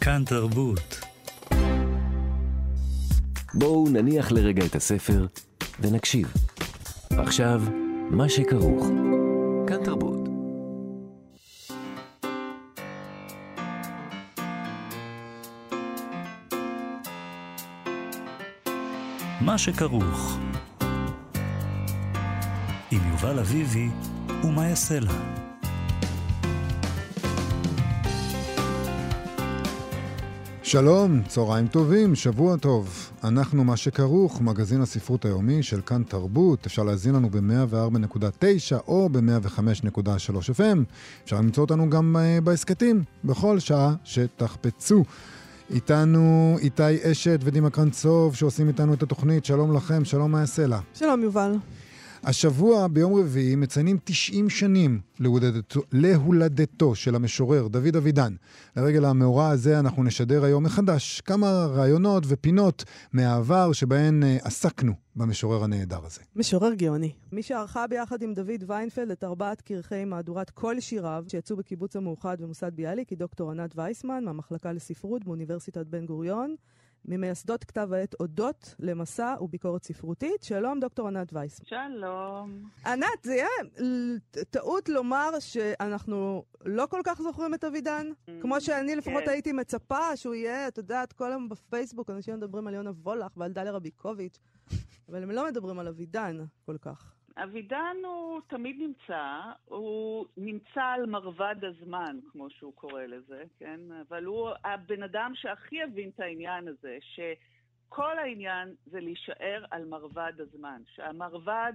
כאן תרבות. בואו נניח לרגע את הספר ונקשיב. עכשיו, מה שכרוך. כאן תרבות. מה שכרוך. עם יובל אביבי ומה יעשה לה. שלום, צהריים טובים, שבוע טוב. אנחנו מה שכרוך, מגזין הספרות היומי של כאן תרבות. אפשר להזין לנו ב-104.9 או ב-105.3 FM. אפשר למצוא אותנו גם uh, בהסכתים, בכל שעה שתחפצו. איתנו איתי אשת ודימה קרנצוב שעושים איתנו את התוכנית. שלום לכם, שלום מה יעשה לה. שלום יובל. השבוע, ביום רביעי, מציינים 90 שנים להולדתו, להולדתו של המשורר דוד אבידן. לרגל המאורע הזה אנחנו נשדר היום מחדש כמה רעיונות ופינות מהעבר שבהן uh, עסקנו במשורר הנהדר הזה. משורר גאוני. מי שערכה ביחד עם דוד ויינפלד את ארבעת כרכי מהדורת כל שיריו שיצאו בקיבוץ המאוחד במוסד ביאליק היא דוקטור ענת וייסמן מהמחלקה לספרות באוניברסיטת בן גוריון. ממייסדות כתב העת אודות למסע וביקורת ספרותית. שלום, דוקטור ענת וייס. שלום. ענת, זה יהיה טעות לומר שאנחנו לא כל כך זוכרים את אבידן? Mm, כמו שאני לפחות כן. הייתי מצפה שהוא יהיה, את יודעת, כל היום בפייסבוק אנשים מדברים על יונה וולך ועל דליה רביקוביץ', אבל הם לא מדברים על אבידן כל כך. אבידן הוא תמיד נמצא, הוא נמצא על מרבד הזמן, כמו שהוא קורא לזה, כן? אבל הוא הבן אדם שהכי הבין את העניין הזה, שכל העניין זה להישאר על מרבד הזמן, שהמרבד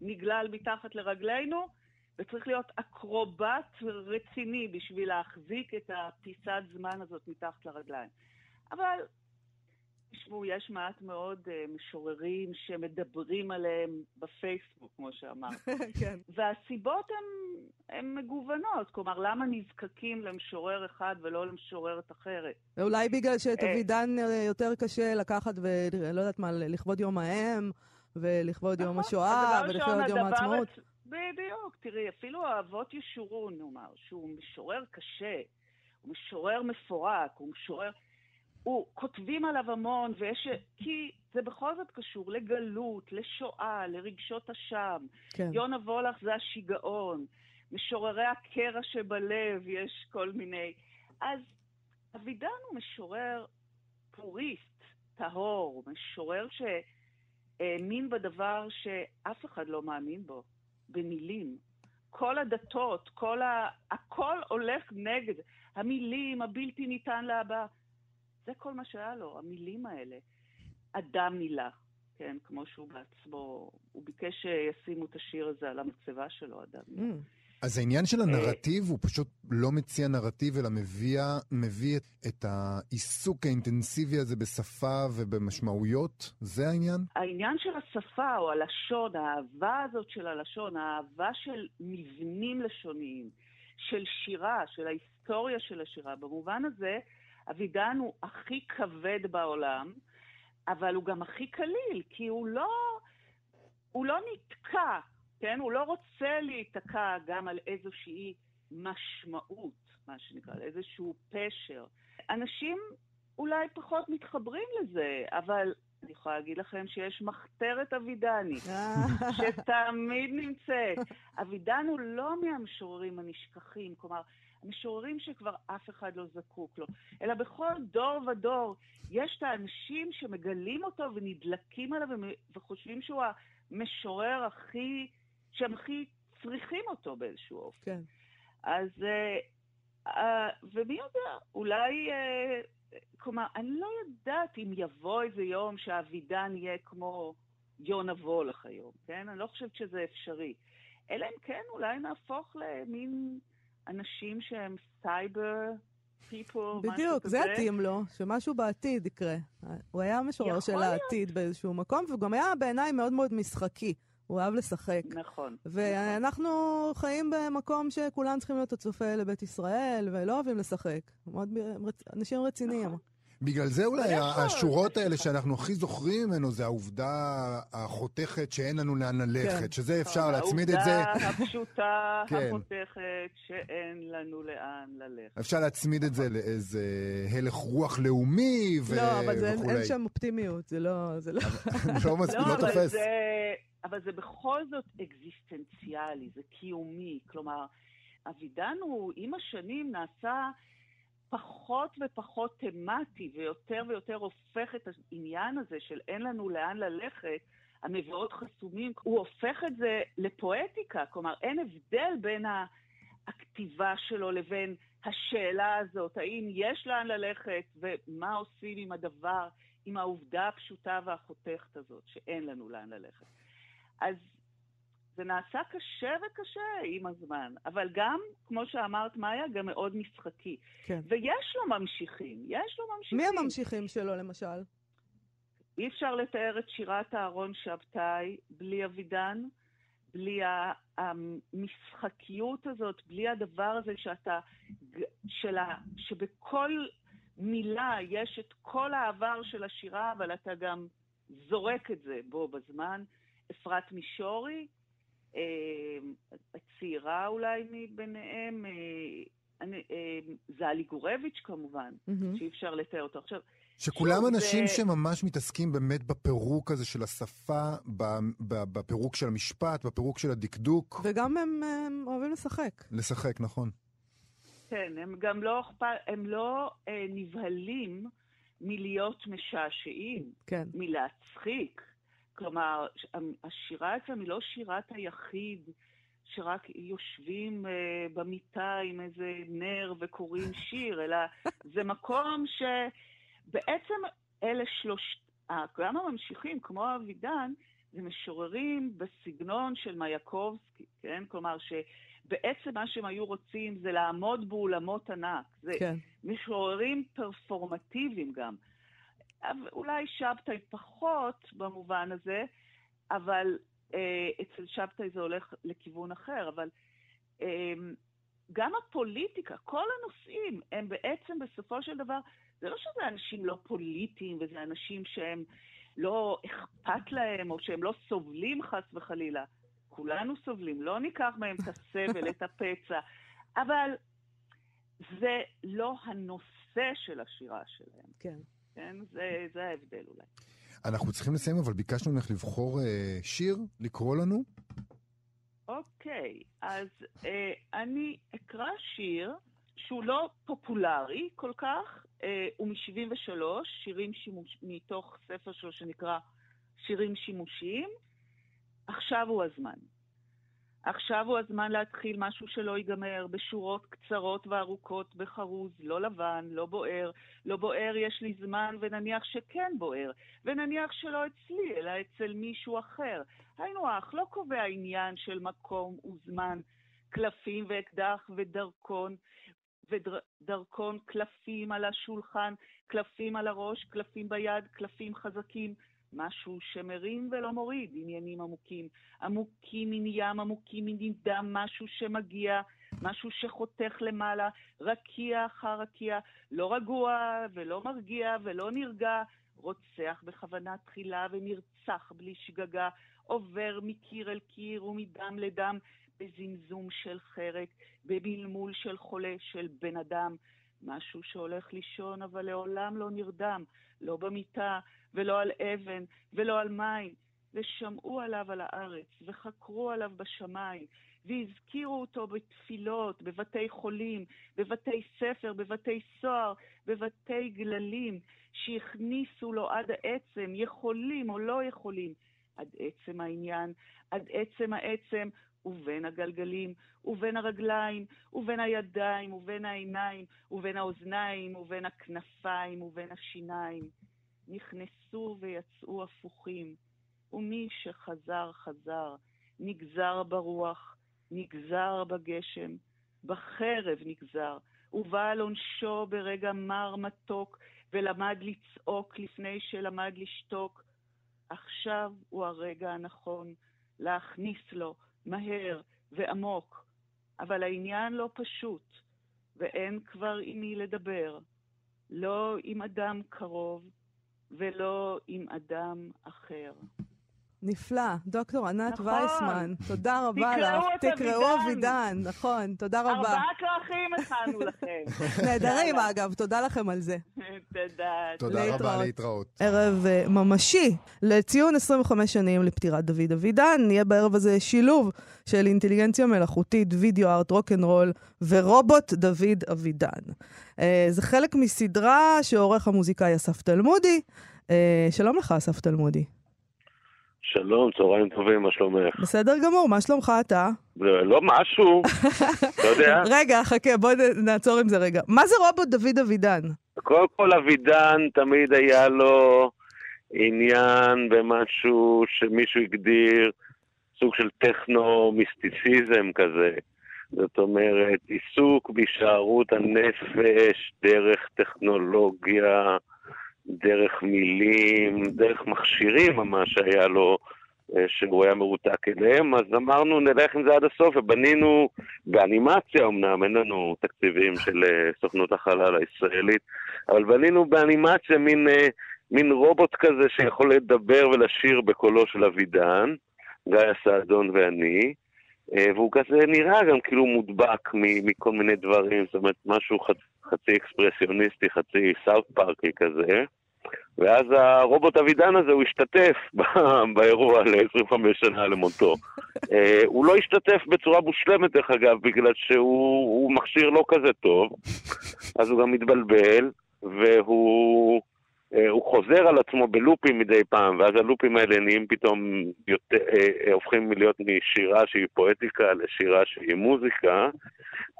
נגלל מתחת לרגלינו, וצריך להיות אקרובט רציני בשביל להחזיק את הפיסת זמן הזאת מתחת לרגליים. אבל תשמעו, יש מעט מאוד uh, משוררים שמדברים עליהם בפייסבוק, כמו שאמרת. כן. והסיבות הן מגוונות. כלומר, למה נזקקים למשורר אחד ולא למשוררת אחרת? ואולי בגלל שאת אה, אבידן אה, יותר קשה לקחת ולא יודעת מה, לכבוד יום האם, ולכבוד יום נכון, השואה, ולכבוד יום העצמאות. בדיוק. תראי, אפילו האבות ישורון, נאמר, שהוא משורר קשה, הוא משורר מפורק, הוא משורר... הוא, כותבים עליו המון, ויש... כי זה בכל זאת קשור לגלות, לשואה, לרגשות אשם. כן. יונה וולך זה השיגעון. משוררי הקרע שבלב, יש כל מיני. אז אבידן הוא משורר פוריסט, טהור, משורר שהאמין בדבר שאף אחד לא מאמין בו, במילים. כל הדתות, כל ה... הכל הולך נגד. המילים, הבלתי ניתן להבא. זה כל מה שהיה לו, המילים האלה. אדם מילה, כן, כמו שהוא בעצמו, הוא ביקש שישימו את השיר הזה על המצבה שלו, אדם מילה. Mm. אז העניין של הנרטיב, הוא פשוט לא מציע נרטיב, אלא מביא, מביא את, את העיסוק האינטנסיבי הזה בשפה ובמשמעויות? זה העניין? העניין של השפה או הלשון, האהבה הזאת של הלשון, האהבה של מבנים לשוניים, של שירה, של ההיסטוריה של השירה, במובן הזה, אבידן הוא הכי כבד בעולם, אבל הוא גם הכי קליל, כי הוא לא, הוא לא נתקע, כן? הוא לא רוצה להיתקע גם על איזושהי משמעות, מה שנקרא, איזשהו פשר. אנשים אולי פחות מתחברים לזה, אבל אני יכולה להגיד לכם שיש מחתרת אבידני, שתמיד נמצאת. אבידן הוא לא מהמשוררים הנשכחים, כלומר, משוררים שכבר אף אחד לא זקוק לו, אלא בכל דור ודור יש את האנשים שמגלים אותו ונדלקים עליו וחושבים שהוא המשורר הכי, שהם הכי צריכים אותו באיזשהו אופן. כן. אז, uh, uh, ומי יודע, אולי, uh, כלומר, אני לא יודעת אם יבוא איזה יום שאבידן יהיה כמו יונה וולך היום, כן? אני לא חושבת שזה אפשרי. אלא אם כן, אולי נהפוך למין... אנשים שהם סייבר פיפול, בדיוק, זה יתאים לו, שמשהו בעתיד יקרה. הוא היה משורר של להיות. העתיד באיזשהו מקום, והוא גם היה בעיניי מאוד מאוד משחקי. הוא אהב לשחק. נכון. ואנחנו נכון. חיים במקום שכולם צריכים להיות הצופה לבית ישראל, ולא אוהבים לשחק. מאוד, אנשים רציניים. נכון. בגלל זה אולי? השורות האלה שאנחנו הכי זוכרים ממנו זה העובדה החותכת שאין לנו לאן ללכת, כן. שזה אפשר להצמיד את זה, העובדה הפשוטה, כן. החותכת, שאין לנו לאן ללכת. אפשר להצמיד את זה לאיזה הלך רוח לאומי ו- לא, אבל זה, אין, וכולי. שם אופטימיות, זה לא... זה לא... לא מספיק, לא אבל תופס. זה, אבל זה בכל זאת אקזיסטנציאלי, זה קיומי. כלומר, אבידן הוא עם השנים נעשה פחות ופחות תמטי, ויותר ויותר הופך את העניין הזה של אין לנו לאן ללכת, המבואות חסומים, הוא הופך את זה לפואטיקה. כלומר, אין הבדל בין הכתיבה שלו לבין השאלה הזאת, האם יש לאן ללכת, ומה עושים עם הדבר, עם העובדה הפשוטה והחותכת הזאת, שאין לנו לאן ללכת. אז זה נעשה קשה וקשה עם הזמן, אבל גם, כמו שאמרת, מאיה, גם מאוד משחקי. כן. ויש לו ממשיכים, יש לו ממשיכים. מי הממשיכים שלו, למשל? אי אפשר לתאר את שירת אהרון שבתאי בלי אבידן, בלי המשחקיות הזאת, בלי הדבר הזה שאתה, ג- של ה, שבכל מילה יש את כל העבר של השירה, אבל אתה גם זורק את זה בו בזמן. אפרת מישורי, הצעירה אולי מביניהם, אה, אני- אה, זלי גורביץ' כמובן, מהמם. שאי אפשר לתאר אותו. עכשיו, שכולם אנשים זה- שממש מתעסקים באמת בפירוק הזה של השפה, ב- ב- בפירוק של המשפט, בפירוק של הדקדוק. וגם הם, הם אוהבים לשחק. לשחק, נכון. כן, הם גם לא, הם לא אה, נבהלים מלהיות משעשעים, כן. מלהצחיק. כלומר, השירה אצלם היא לא שירת היחיד שרק יושבים אה, במיטה עם איזה נר וקוראים שיר, אלא זה מקום שבעצם אלה שלוש... אה, גם הממשיכים, כמו אבידן, זה משוררים בסגנון של מייקובסקי, כן? כלומר, שבעצם מה שהם היו רוצים זה לעמוד באולמות ענק. זה כן. משוררים פרפורמטיביים גם. אולי שבתאי פחות במובן הזה, אבל אה, אצל שבתאי זה הולך לכיוון אחר, אבל אה, גם הפוליטיקה, כל הנושאים הם בעצם בסופו של דבר, זה לא שזה אנשים לא פוליטיים וזה אנשים שהם לא אכפת להם או שהם לא סובלים חס וחלילה. כולנו סובלים, לא ניקח מהם את הסבל, את הפצע, אבל זה לא הנושא של השירה שלהם, כן. כן? זה, זה ההבדל אולי. אנחנו צריכים לסיים, אבל ביקשנו ממך לבחור אה, שיר, לקרוא לנו. אוקיי, אז אה, אני אקרא שיר שהוא לא פופולרי כל כך, אה, הוא מ-73, שירים שימוש... מתוך ספר שלו שנקרא שירים שימושיים. עכשיו הוא הזמן. עכשיו הוא הזמן להתחיל משהו שלא ייגמר, בשורות קצרות וארוכות, בחרוז, לא לבן, לא בוער, לא בוער, יש לי זמן, ונניח שכן בוער, ונניח שלא אצלי, אלא אצל מישהו אחר. היינו הך, לא קובע עניין של מקום וזמן, קלפים ואקדח ודרכון, ודרכון, קלפים על השולחן, קלפים על הראש, קלפים ביד, קלפים חזקים. משהו שמרים ולא מוריד, עניינים עמוקים. עמוקים מן ים, עמוקים מן דם, משהו שמגיע, משהו שחותך למעלה, רקיע אחר רקיע, לא רגוע ולא מרגיע ולא נרגע, רוצח בכוונה תחילה ונרצח בלי שגגה, עובר מקיר אל קיר ומדם לדם, בזמזום של חרק, במלמול של חולה, של בן אדם. משהו שהולך לישון אבל לעולם לא נרדם, לא במיטה ולא על אבן ולא על מים. ושמעו עליו על הארץ, וחקרו עליו בשמיים, והזכירו אותו בתפילות, בבתי חולים, בבתי ספר, בבתי סוהר, בבתי גללים, שהכניסו לו עד העצם, יכולים או לא יכולים, עד עצם העניין, עד עצם העצם, ובין הגלגלים, ובין הרגליים, ובין הידיים, ובין העיניים, ובין האוזניים, ובין הכנפיים, ובין השיניים. נכנסו ויצאו הפוכים, ומי שחזר חזר, נגזר ברוח, נגזר בגשם, בחרב נגזר, ובא על עונשו ברגע מר מתוק, ולמד לצעוק לפני שלמד לשתוק. עכשיו הוא הרגע הנכון להכניס לו מהר ועמוק, אבל העניין לא פשוט, ואין כבר עם מי לדבר. לא עם אדם קרוב ולא עם אדם אחר. נפלא. דוקטור ענת נכון. וייסמן, תודה רבה תקראו לך. את תקראו אבידן. אבידן, נכון, תודה רבה. ארבעה כרכים הכנו לכם. נהדרים. אגב, תודה לכם על זה. תודה. תודה רבה, להתראות. ערב אה, ממשי לציון 25 שנים לפטירת דוד אבידן. נהיה בערב הזה שילוב של אינטליגנציה מלאכותית, וידאו ארט, רוקנרול ורובוט דוד אבידן. אה, זה חלק מסדרה שעורך המוזיקאי אסף תלמודי. אה, שלום לך, אסף תלמודי. שלום, צהריים טובים, מה שלומך? בסדר גמור, מה שלומך אתה? לא משהו, אתה יודע. רגע, חכה, בוא נ- נעצור עם זה רגע. מה זה רובוט דוד אבידן? קודם כל, אבידן תמיד היה לו עניין במשהו שמישהו הגדיר סוג של טכנו-מיסטיציזם כזה. זאת אומרת, עיסוק בהישארות הנפש דרך טכנולוגיה, דרך מילים, דרך מכשירים ממש היה לו, אה, שהוא היה מרותק אליהם, אז אמרנו נלך עם זה עד הסוף, ובנינו באנימציה אמנם, אין לנו תקציבים של אה, סוכנות החלל הישראלית, אבל בנינו באנימציה מין, אה, מין רובוט כזה שיכול לדבר ולשיר בקולו של אבידן, גיא סעדון ואני, והוא כזה נראה גם כאילו מודבק מכל מיני דברים, זאת אומרת משהו חצ, חצי אקספרסיוניסטי, חצי סאוט פארקי כזה. ואז הרובוט אבידן הזה, הוא השתתף באירוע ל-25 שנה למותו. אה, הוא לא השתתף בצורה מושלמת, דרך אגב, בגלל שהוא הוא מכשיר לא כזה טוב, אז הוא גם מתבלבל, והוא אה, הוא חוזר על עצמו בלופים מדי פעם, ואז הלופים האלה נהיים פתאום יותר, אה, אה, הופכים להיות משירה שהיא פואטיקה לשירה שהיא מוזיקה.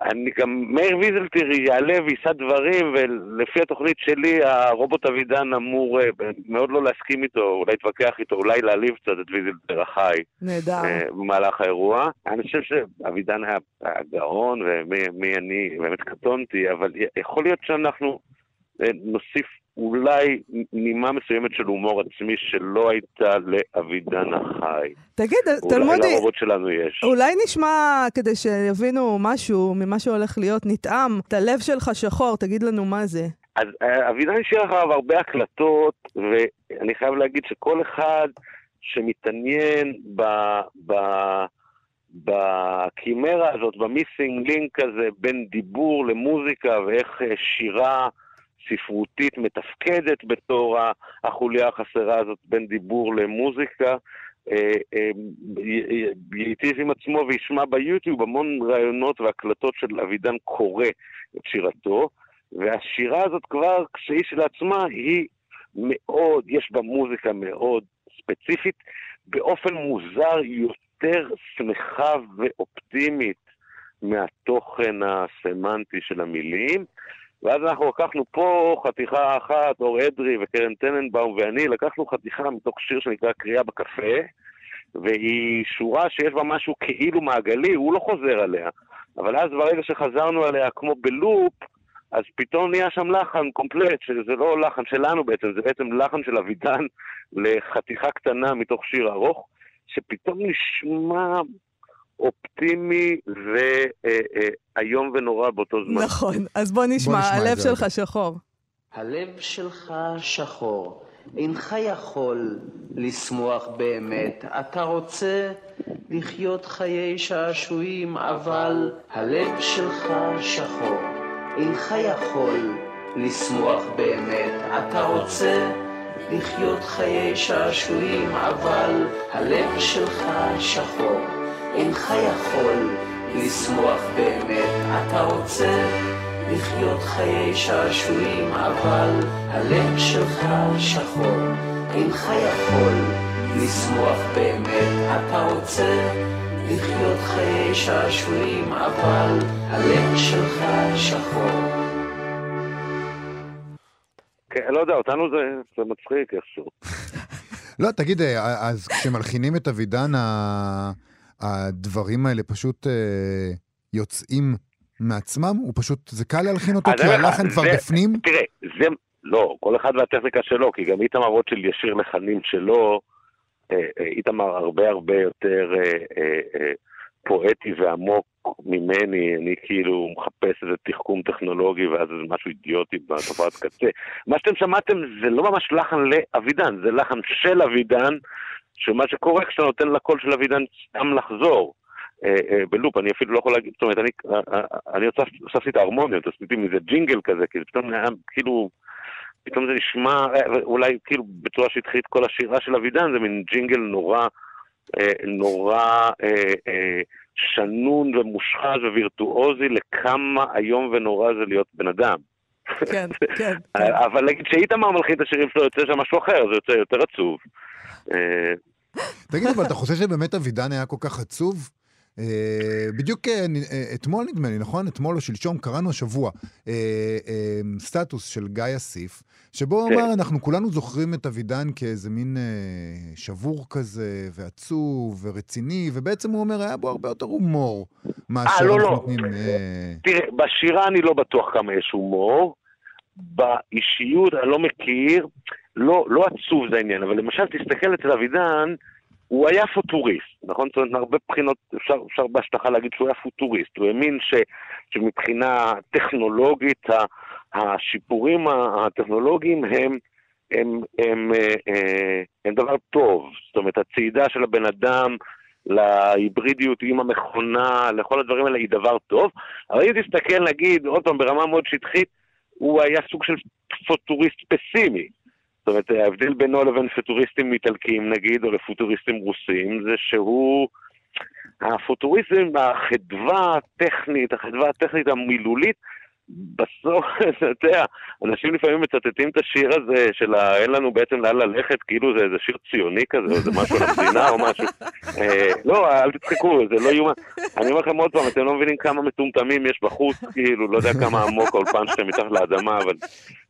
אני גם, מאיר ויזלטיר יעלה ויישא דברים, ולפי התוכנית שלי, הרובוט אבידן אמור אה, מאוד לא להסכים איתו, אולי להתווכח איתו, אולי להעליב קצת את ויזלטיר החי נהדר. אה, במהלך האירוע. אני חושב שאבידן היה גאון, ומי מי אני, באמת קטונתי, אבל יכול להיות שאנחנו אה, נוסיף אולי נימה מסוימת של הומור עצמי שלא הייתה לאבידן החי. תגיד, אולי תלמודי, לרובוט שלנו יש. אולי נשמע, כדי שיבינו משהו ממה שהולך להיות, נטעם, את הלב שלך שחור, תגיד לנו מה זה. אז אה, אבידן השאיר אחריו הרבה הקלטות, ואני חייב להגיד שכל אחד שמתעניין ב... ב בקימרה הזאת, במיסינג לינק הזה בין דיבור למוזיקה ואיך אה, שירה ספרותית מתפקדת בתור החוליה החסרה הזאת בין דיבור למוזיקה, אה, אה, ייטיב עם עצמו וישמע ביוטיוב המון ראיונות והקלטות של אבידן קורא את שירתו, והשירה הזאת כבר, כשהיא שלעצמה, היא מאוד, יש בה מוזיקה מאוד ספציפית, באופן מוזר יותר שמחה ואופטימית מהתוכן הסמנטי של המילים. ואז אנחנו לקחנו פה חתיכה אחת, אור אדרי וקרן טננבאום ואני, לקחנו חתיכה מתוך שיר שנקרא קריאה בקפה, והיא שורה שיש בה משהו כאילו מעגלי, הוא לא חוזר עליה. אבל אז ברגע שחזרנו עליה כמו בלופ, אז פתאום נהיה שם לחן קומפלט, שזה לא לחן שלנו בעצם, זה בעצם לחן של אבידן לחתיכה קטנה מתוך שיר ארוך, שפתאום נשמע אופטימי ואיום ונורא באותו זמן. נכון, אז בוא נשמע, נשמע את הלב שלך שחור. הלב שלך שחור, אינך יכול לשמוח באמת. אתה רוצה לחיות חיי שעשועים, אבל הלב שלך שחור, אינך יכול לשמוח באמת. אתה רוצה לחיות חיי שעשועים, אבל הלב שלך שחור, אינך יכול לשמוח באמת. אתה רוצה לחיות חיי שעשועים, אבל הלב שלך שחור, אינך יכול לשמוח באמת. אתה רוצה לחיות חיי שעשועים, אבל הלב שלך שחור. כן, לא יודע, אותנו זה, זה מצחיק איכשהו. לא, תגיד, אה, אז כשמלחינים את אבידן, הדברים האלה פשוט אה, יוצאים מעצמם? הוא פשוט, זה קל להלחין אותו אז כי הלחן כבר בפנים? תראה, זה, לא, כל אחד והטכניקה שלו, כי גם איתמר רוטשילד ישיר לחנים שלו, אה, אה, איתמר הרבה הרבה יותר אה, אה, אה, פואטי ועמוק ממני, אני כאילו מחפש איזה תחכום טכנולוגי ואז איזה משהו אידיוטי בתופעת קצה. מה שאתם שמעתם זה לא ממש לחן לאבידן, זה לחן של אבידן, שמה שקורה כשאתה נותן לקול של אבידן סתם לחזור. אה, אה, בלופ, אני אפילו לא יכול להגיד, זאת אומרת, אני, אה, אני הוספתי את ההרמוניות, עשיתי מזה ג'ינגל כזה, כאילו, פתאום היה, כאילו, פתאום זה נשמע, אולי כאילו בצורה שהתחיל כל השירה של אבידן, זה מין ג'ינגל נורא, נורא שנון ומושחז ווירטואוזי לכמה איום ונורא זה להיות בן אדם. כן, כן. אבל נגיד שאיתמר מלחין את השירים שלו, יוצא שם משהו אחר, זה יוצא יותר עצוב. תגיד, אבל אתה חושב שבאמת אבידן היה כל כך עצוב? אה, בדיוק אה, אה, אתמול נדמה לי, נכון? אתמול או שלשום קראנו השבוע סטטוס של גיא אסיף, שבו הוא כן. אמר, אנחנו כולנו זוכרים את אבידן כאיזה מין שבור כזה, ועצוב, ורציני, ובעצם הוא אומר, היה בו הרבה יותר הומור מאשר לא, אנחנו לא. נותנים... תראה, בשירה אני לא בטוח כמה יש הומור. באישיות אני לא מכיר, לא, לא עצוב זה העניין, אבל למשל תסתכל אצל אבידן, הוא היה פוטוריסט, נכון? זאת אומרת, מהרבה בחינות אפשר, אפשר בהשטחה להגיד שהוא היה פוטוריסט. הוא האמין ש, שמבחינה טכנולוגית, השיפורים הטכנולוגיים הם, הם, הם, הם, אה, אה, הם דבר טוב. זאת אומרת, הצעידה של הבן אדם להיברידיות עם המכונה, לכל הדברים האלה היא דבר טוב. אבל אם תסתכל, נגיד, עוד פעם, ברמה מאוד שטחית, הוא היה סוג של פוטוריסט פסימי. זאת אומרת, ההבדל בינו לבין פוטוריסטים איטלקים נגיד, או לפוטוריסטים רוסים, זה שהוא... הפוטוריזם, החדווה הטכנית, החדווה הטכנית המילולית, בסוף, אתה יודע, אנשים לפעמים מצטטים את השיר הזה של אין לנו בעצם לאן ללכת, כאילו זה איזה שיר ציוני כזה, או איזה משהו למדינה או משהו. אה, לא, אל תצחקו, זה לא יאומן. אני אומר לכם עוד פעם, אתם לא מבינים כמה מטומטמים יש בחוץ, כאילו, לא יודע כמה עמוק האולפן שלכם מתחת לאדמה, אבל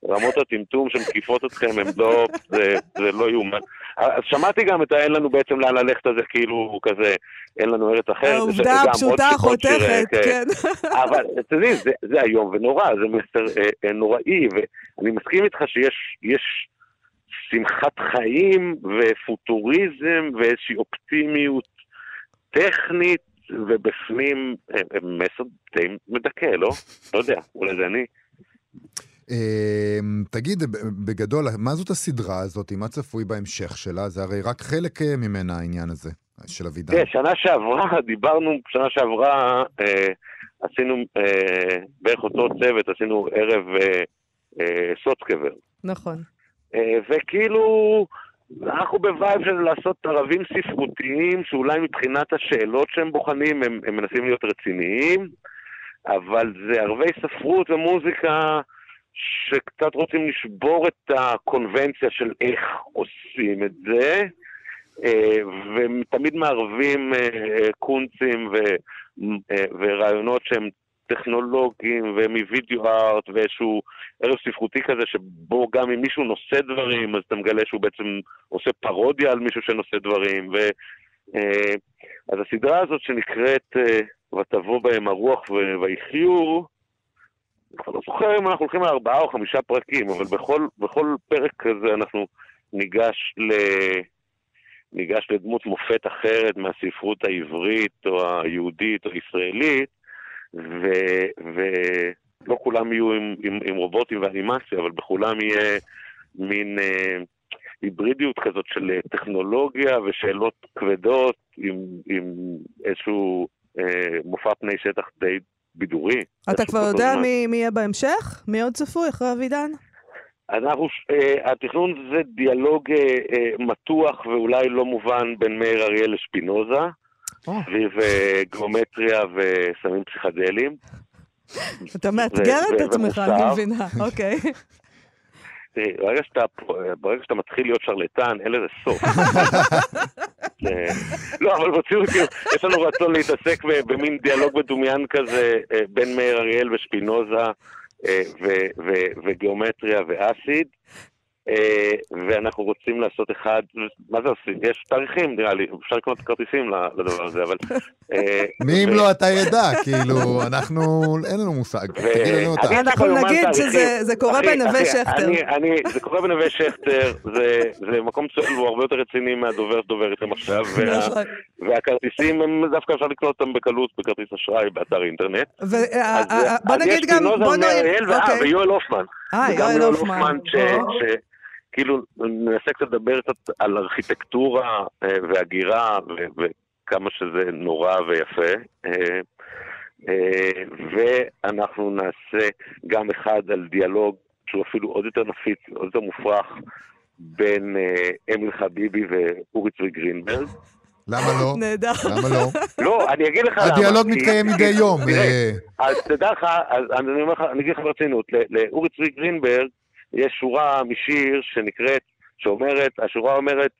רמות הטמטום שמקיפות אתכם הם לא, זה לא יאומן. אז שמעתי גם את האין לנו בעצם לאן ללכת הזה, כאילו כזה, אין לנו ארץ אחרת. העובדה הפשוטה חותכת, כן. כן. אבל אתם יודעים, זה, זה איום ונורא, זה מסר אה, אה, נוראי, ואני מסכים איתך שיש שמחת חיים ופוטוריזם ואיזושהי אופטימיות טכנית, ובפנים אה, אה, מסר די מדכא, לא? לא יודע, אולי זה אני. אמ, תגיד, בגדול, מה זאת הסדרה הזאת? מה צפוי בהמשך שלה? זה הרי רק חלק אה, ממנה העניין הזה, של אבידן. כן, שנה שעברה, דיברנו, שנה שעברה אה, עשינו אה, בערך אותו צוות, עשינו ערב אה, אה, סוצקבר. נכון. אה, וכאילו, אנחנו בווייב של לעשות ערבים ספרותיים, שאולי מבחינת השאלות שהם בוחנים, הם, הם מנסים להיות רציניים, אבל זה ערבי ספרות ומוזיקה שקצת רוצים לשבור את הקונבנציה של איך עושים את זה, אה, ותמיד מערבים אה, קונצים אה, ורעיונות שהם טכנולוגיים ומווידאו ארט ואיזשהו ערב ספרותי כזה שבו גם אם מישהו נושא דברים אז אתה מגלה שהוא בעצם עושה פרודיה על מישהו שנושא דברים ו... אז הסדרה הזאת שנקראת ותבוא בהם הרוח ויחיו אני כבר לא זוכר אם אנחנו הולכים על ארבעה או חמישה פרקים, אבל בכל, בכל פרק כזה אנחנו ניגש, ל... ניגש לדמות מופת אחרת מהספרות העברית או היהודית או הישראלית, ו... ולא כולם יהיו עם, עם, עם רובוטים ואנימציה, אבל בכולם יהיה מין אה, היברידיות כזאת של טכנולוגיה ושאלות כבדות עם, עם איזשהו אה, מופע פני שטח די בידורי. אתה כבר יודע מי, מי יהיה בהמשך? מי עוד צפוי אחרי אבידן? אנחנו, uh, התכנון זה דיאלוג uh, uh, מתוח ואולי לא מובן בין מאיר אריאל לשפינוזה, סביב oh. גיאומטריה וסמים פסיכדליים. אתה מאתגר את עצמך, אני מבינה, אוקיי. תראי, ברגע שאתה, ברגע שאתה מתחיל להיות שרלטן, אין לזה סוף. לא, אבל ברצינות, כאילו, יש לנו רצון להתעסק במין דיאלוג מדומיין כזה אה, בין מאיר אריאל ושפינוזה אה, וגיאומטריה ואסיד. אה, ואנחנו רוצים לעשות אחד, מה זה עושים? יש תאריכים נראה לי, אפשר לקנות כרטיסים לדבר הזה, אבל... אה, מי אם לא אתה ידע, כאילו, אנחנו, אין לנו מושג. תגיד לנו אותה. אנחנו נגיד. שזה- זה קורה בנווה שכטר. זה קורה בנווה שכטר, זה, מקום צועק והוא הרבה יותר רציני מהדובר שדובר איתם עכשיו, נכון. והכרטיסים הם דווקא אפשר לקנות אותם בקלות בכרטיס אשראי באתר אינטרנט. אה, בוא נגיד גם, בוא נגיד, אוקיי. ויואל הופמן. אה, יואל הופמן. כאילו, ננסה קצת לדבר קצת על ארכיטקטורה אה, והגירה וכמה שזה נורא ויפה. אה, אה, ואנחנו נעשה גם אחד על דיאלוג שהוא אפילו עוד יותר נפיץ, עוד יותר מופרך, בין אמיל חביבי ואורי צבי גרינברג. למה לא? נהדר. למה לא? לא, אני אגיד לך למה. הדיאלוג מתקיים מדי יום. אז תדע לך, אז אני אומר לך, אני אגיד לך ברצינות, ל- לאורי צבי גרינברג יש שורה משיר שנקראת, שאומרת, השורה אומרת,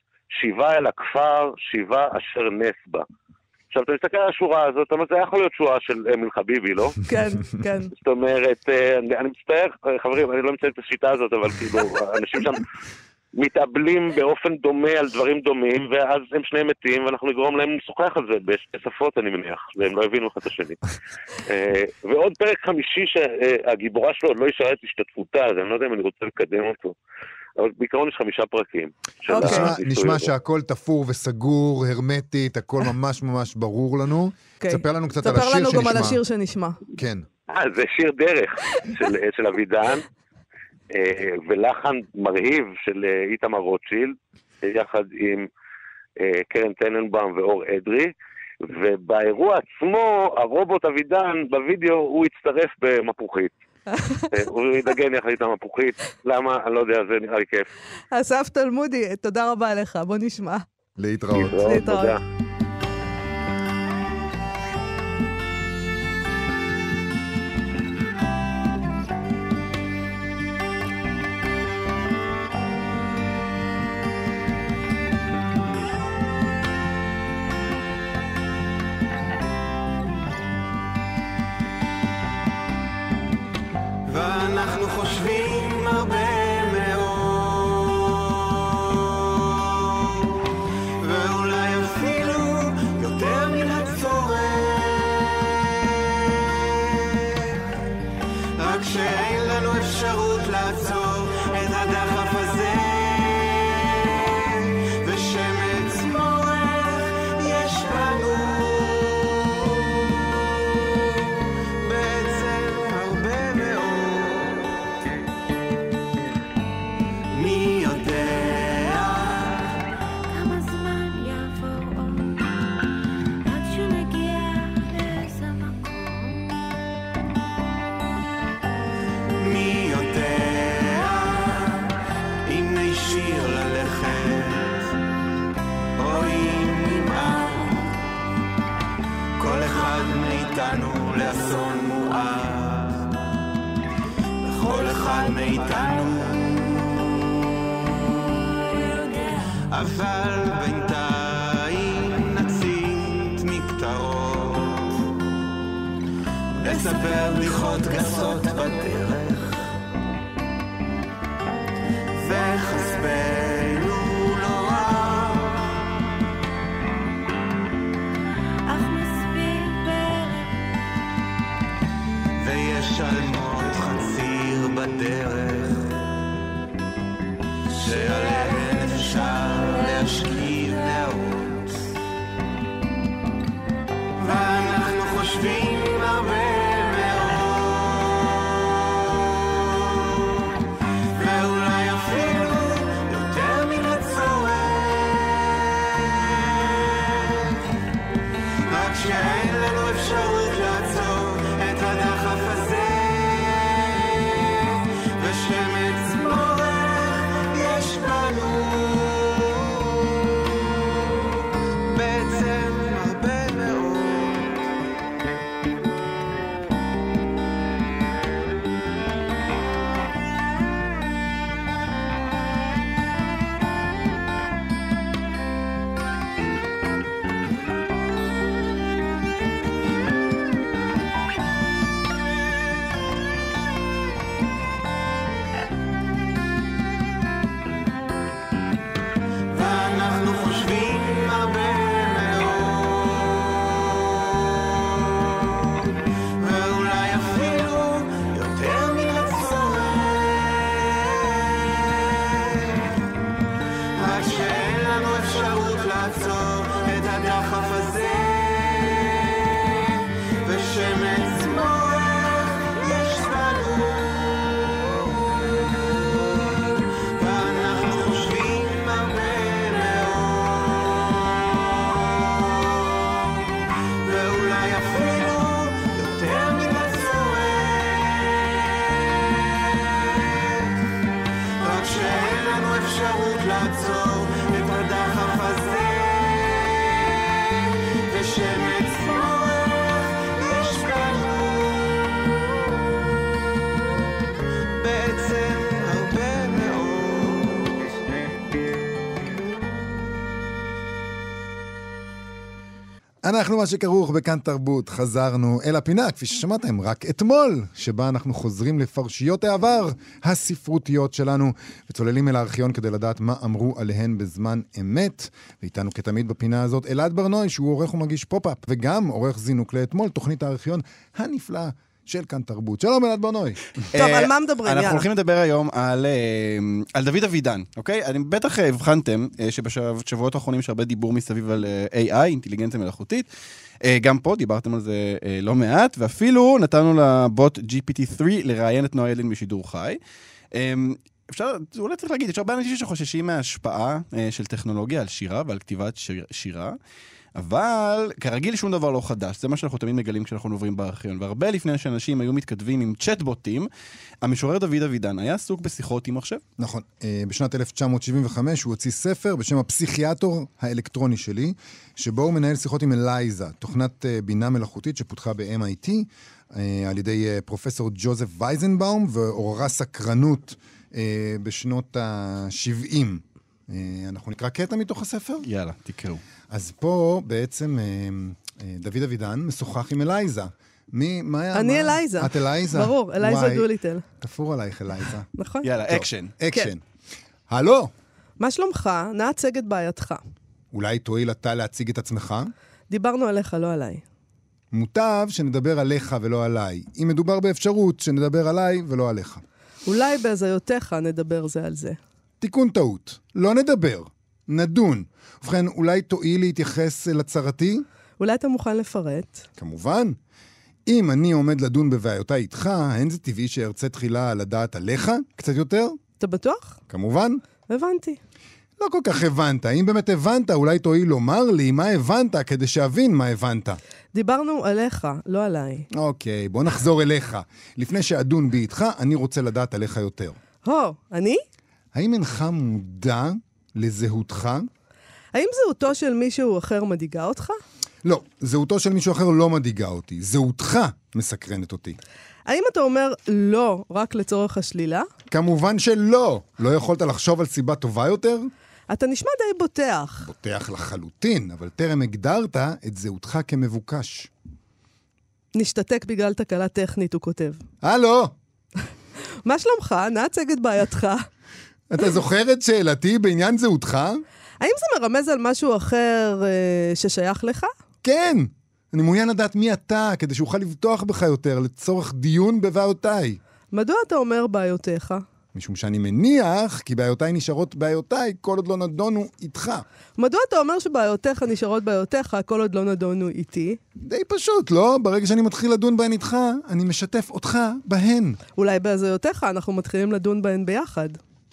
שיבה אל הכפר, שיבה אשר נס בה. עכשיו, אתה מסתכל על השורה הזאת, אבל זה יכול להיות שורה של אמיל חביבי, לא? כן, כן. זאת אומרת, אה, אני, מצטער, חברים, אני לא מציין את השיטה הזאת, אבל כאילו, אנשים שם מתאבלים באופן דומה על דברים דומים, ואז הם שניהם מתים, ואנחנו נגרום להם לשוחח על זה בשתי שפות, אני מניח, והם לא הבינו אחד את השני. אה, ועוד פרק חמישי שהגיבורה שלו עוד לא אישרה את השתתפותה, אז אני לא יודע אם אני רוצה לקדם אותו. אבל בעיקרון יש חמישה פרקים. אוקיי. נשמע- נשמע. שהכל תפור וסגור, הרמטית, הכל ממש ממש ברור לנו. אוקיי. תספר לנו קצת על השיר לנו גם על שנשמע. השיר שנשמע. כן. אה, זה שיר דרך של, של אבידן, ולחן מרהיב של אה, איתמר רוטשילד, אה, יחד עם אה, קרן טננבאום ואור אדרי, ובאירוע עצמו, הרובוט אבידן, בווידאו, הוא הצטרף במפוחית. אה, הוא ידגן יחד איתם מפוחית, למה? אני לא יודע, זה נראה לי כיף. אסף תלמודי, תודה רבה לך, בוא נשמע. להתראות. להתראות, להתראות. תודה. חושבים הרבה roda, só te bater. אנחנו מה שכרוך בכאן תרבות, חזרנו אל הפינה, כפי ששמעתם, רק אתמול, שבה אנחנו חוזרים לפרשיות העבר הספרותיות שלנו, וצוללים אל הארכיון כדי לדעת מה אמרו עליהן בזמן אמת. ואיתנו כתמיד בפינה הזאת אלעד בר-נוי, שהוא עורך ומגיש פופ-אפ, וגם עורך זינוק לאתמול, תוכנית הארכיון הנפלאה של כאן תרבות. שלום אלעד בר-נוי. טוב, על מה מדברים? אנחנו יאללה. הולכים לדבר היום על, אה, על דוד אבידן, אוקיי? אני בטח אה, הבחנתם אה, שבשבועות האחרונים יש הרבה דיבור מסביב על אה, AI, אינטליגנציה מלאכותית. אה, גם פה דיברתם על זה אה, לא מעט, ואפילו נתנו לבוט GPT-3 לראיין את נועה ילין בשידור חי. אה, אפשר, אולי צריך להגיד, יש הרבה אנשים שחוששים מההשפעה אה, של טכנולוגיה על שירה ועל כתיבת שיר, שירה. אבל כרגיל שום דבר לא חדש, זה מה שאנחנו תמיד מגלים כשאנחנו עוברים בארכיון. והרבה לפני שאנשים היו מתכתבים עם צ'טבוטים, המשורר דוד אבידן היה עסוק בשיחות עם מחשב. נכון. אה, בשנת 1975 הוא הוציא ספר בשם הפסיכיאטור האלקטרוני שלי, שבו הוא מנהל שיחות עם אלייזה, תוכנת אה, בינה מלאכותית שפותחה ב-MIT אה, על ידי פרופסור ג'וזף וייזנבאום, ועוררה סקרנות בשנות ה-70. אה, אנחנו נקרא קטע מתוך הספר? יאללה, תקראו. אז פה בעצם אה, אה, דוד אבידן משוחח עם אלייזה. מי, מה היה? אני מה- אלייזה. את אלייזה? ברור, אלייזה דוליטל. תפור עלייך אלייזה. נכון? יאללה, טוב. אקשן. אקשן. הלו, מה שלומך? נא הצג את בעייתך. אולי תואיל אתה להציג את עצמך? דיברנו עליך, לא עליי. מוטב שנדבר עליך ולא עליי. אם מדובר באפשרות, שנדבר עליי ולא עליך. אולי בהזיותיך נדבר זה על זה. תיקון טעות. לא נדבר. נדון. ובכן, אולי תואיל להתייחס לצרתי? אולי אתה מוכן לפרט? כמובן. אם אני עומד לדון בבעיותיי איתך, האין זה טבעי שארצה תחילה לדעת עליך קצת יותר? אתה בטוח? כמובן. הבנתי. לא כל כך הבנת. אם באמת הבנת, אולי תואיל לומר לי מה הבנת כדי שאבין מה הבנת. דיברנו עליך, לא עליי. אוקיי, בוא נחזור אליך. לפני שאדון בי איתך, אני רוצה לדעת עליך יותר. הו, אני? האם אינך מודע לזהותך? האם זהותו של מישהו אחר מדאיגה אותך? לא, זהותו של מישהו אחר לא מדאיגה אותי. זהותך מסקרנת אותי. האם אתה אומר לא רק לצורך השלילה? כמובן שלא. לא יכולת לחשוב על סיבה טובה יותר? אתה נשמע די בוטח. בוטח לחלוטין, אבל טרם הגדרת את זהותך כמבוקש. נשתתק בגלל תקלה טכנית, הוא כותב. הלו, מה שלומך? נא הצג את בעייתך. אתה זוכר את שאלתי בעניין זהותך? האם זה מרמז על משהו אחר אה, ששייך לך? כן. אני מעוניין לדעת מי אתה, כדי שאוכל לבטוח בך יותר לצורך דיון בבעיותיי. מדוע אתה אומר בעיותיך? משום שאני מניח כי בעיותיי נשארות בעיותיי כל עוד לא נדונו איתך. מדוע אתה אומר שבעיותיך נשארות בעיותיך כל עוד לא נדונו איתי? די פשוט, לא? ברגע שאני מתחיל לדון בהן איתך, אני משתף אותך בהן. אולי בהזיותיך אנחנו מתחילים לדון בהן ביחד.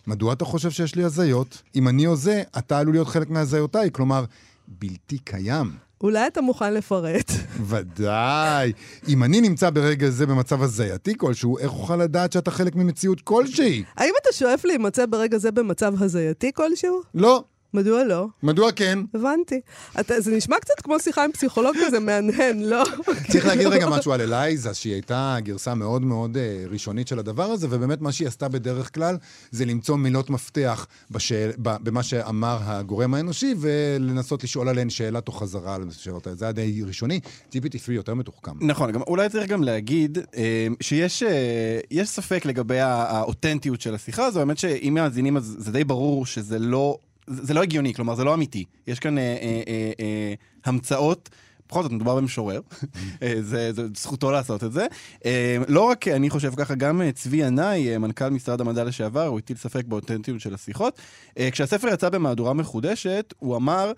מדוע אתה חושב שיש לי הזיות? אם אני הוזה, אתה עלול להיות חלק מהזיותיי, כלומר, בלתי קיים. אולי אתה מוכן לפרט? ודאי. אם אני נמצא ברגע זה במצב הזייתי כלשהו, איך אוכל לדעת שאתה חלק ממציאות כלשהי? האם אתה שואף להימצא ברגע זה במצב הזייתי כלשהו? לא. מדוע לא? מדוע כן? הבנתי. אתה, זה נשמע קצת כמו שיחה עם פסיכולוג כזה מהנהן, לא? צריך להגיד רגע משהו על אלייזה, שהיא הייתה גרסה מאוד מאוד אה, ראשונית של הדבר הזה, ובאמת מה שהיא עשתה בדרך כלל זה למצוא מילות מפתח בשאל, ב, במה שאמר הגורם האנושי, ולנסות לשאול עליהן שאלה תוך חזרה על השאלות האלה. זה היה די ראשוני. GPT-3 יותר מתוחכם. נכון, גם, אולי צריך גם להגיד אה, שיש אה, יש ספק לגבי הא- האותנטיות של השיחה הזו, האמת שאם מאזינים אז זה די ברור שזה לא, זה לא הגיוני, כלומר זה לא אמיתי. יש כאן אה, אה, אה, אה, המצאות. בכל זאת, מדובר במשורר, אה, זה, זה זכותו לעשות את זה. אה, לא רק אני חושב ככה, גם אה, צבי ינאי, מנכ"ל משרד המדע לשעבר, הוא הטיל ספק באותנטיות של השיחות. כשהספר יצא במהדורה מחודשת, הוא אמר,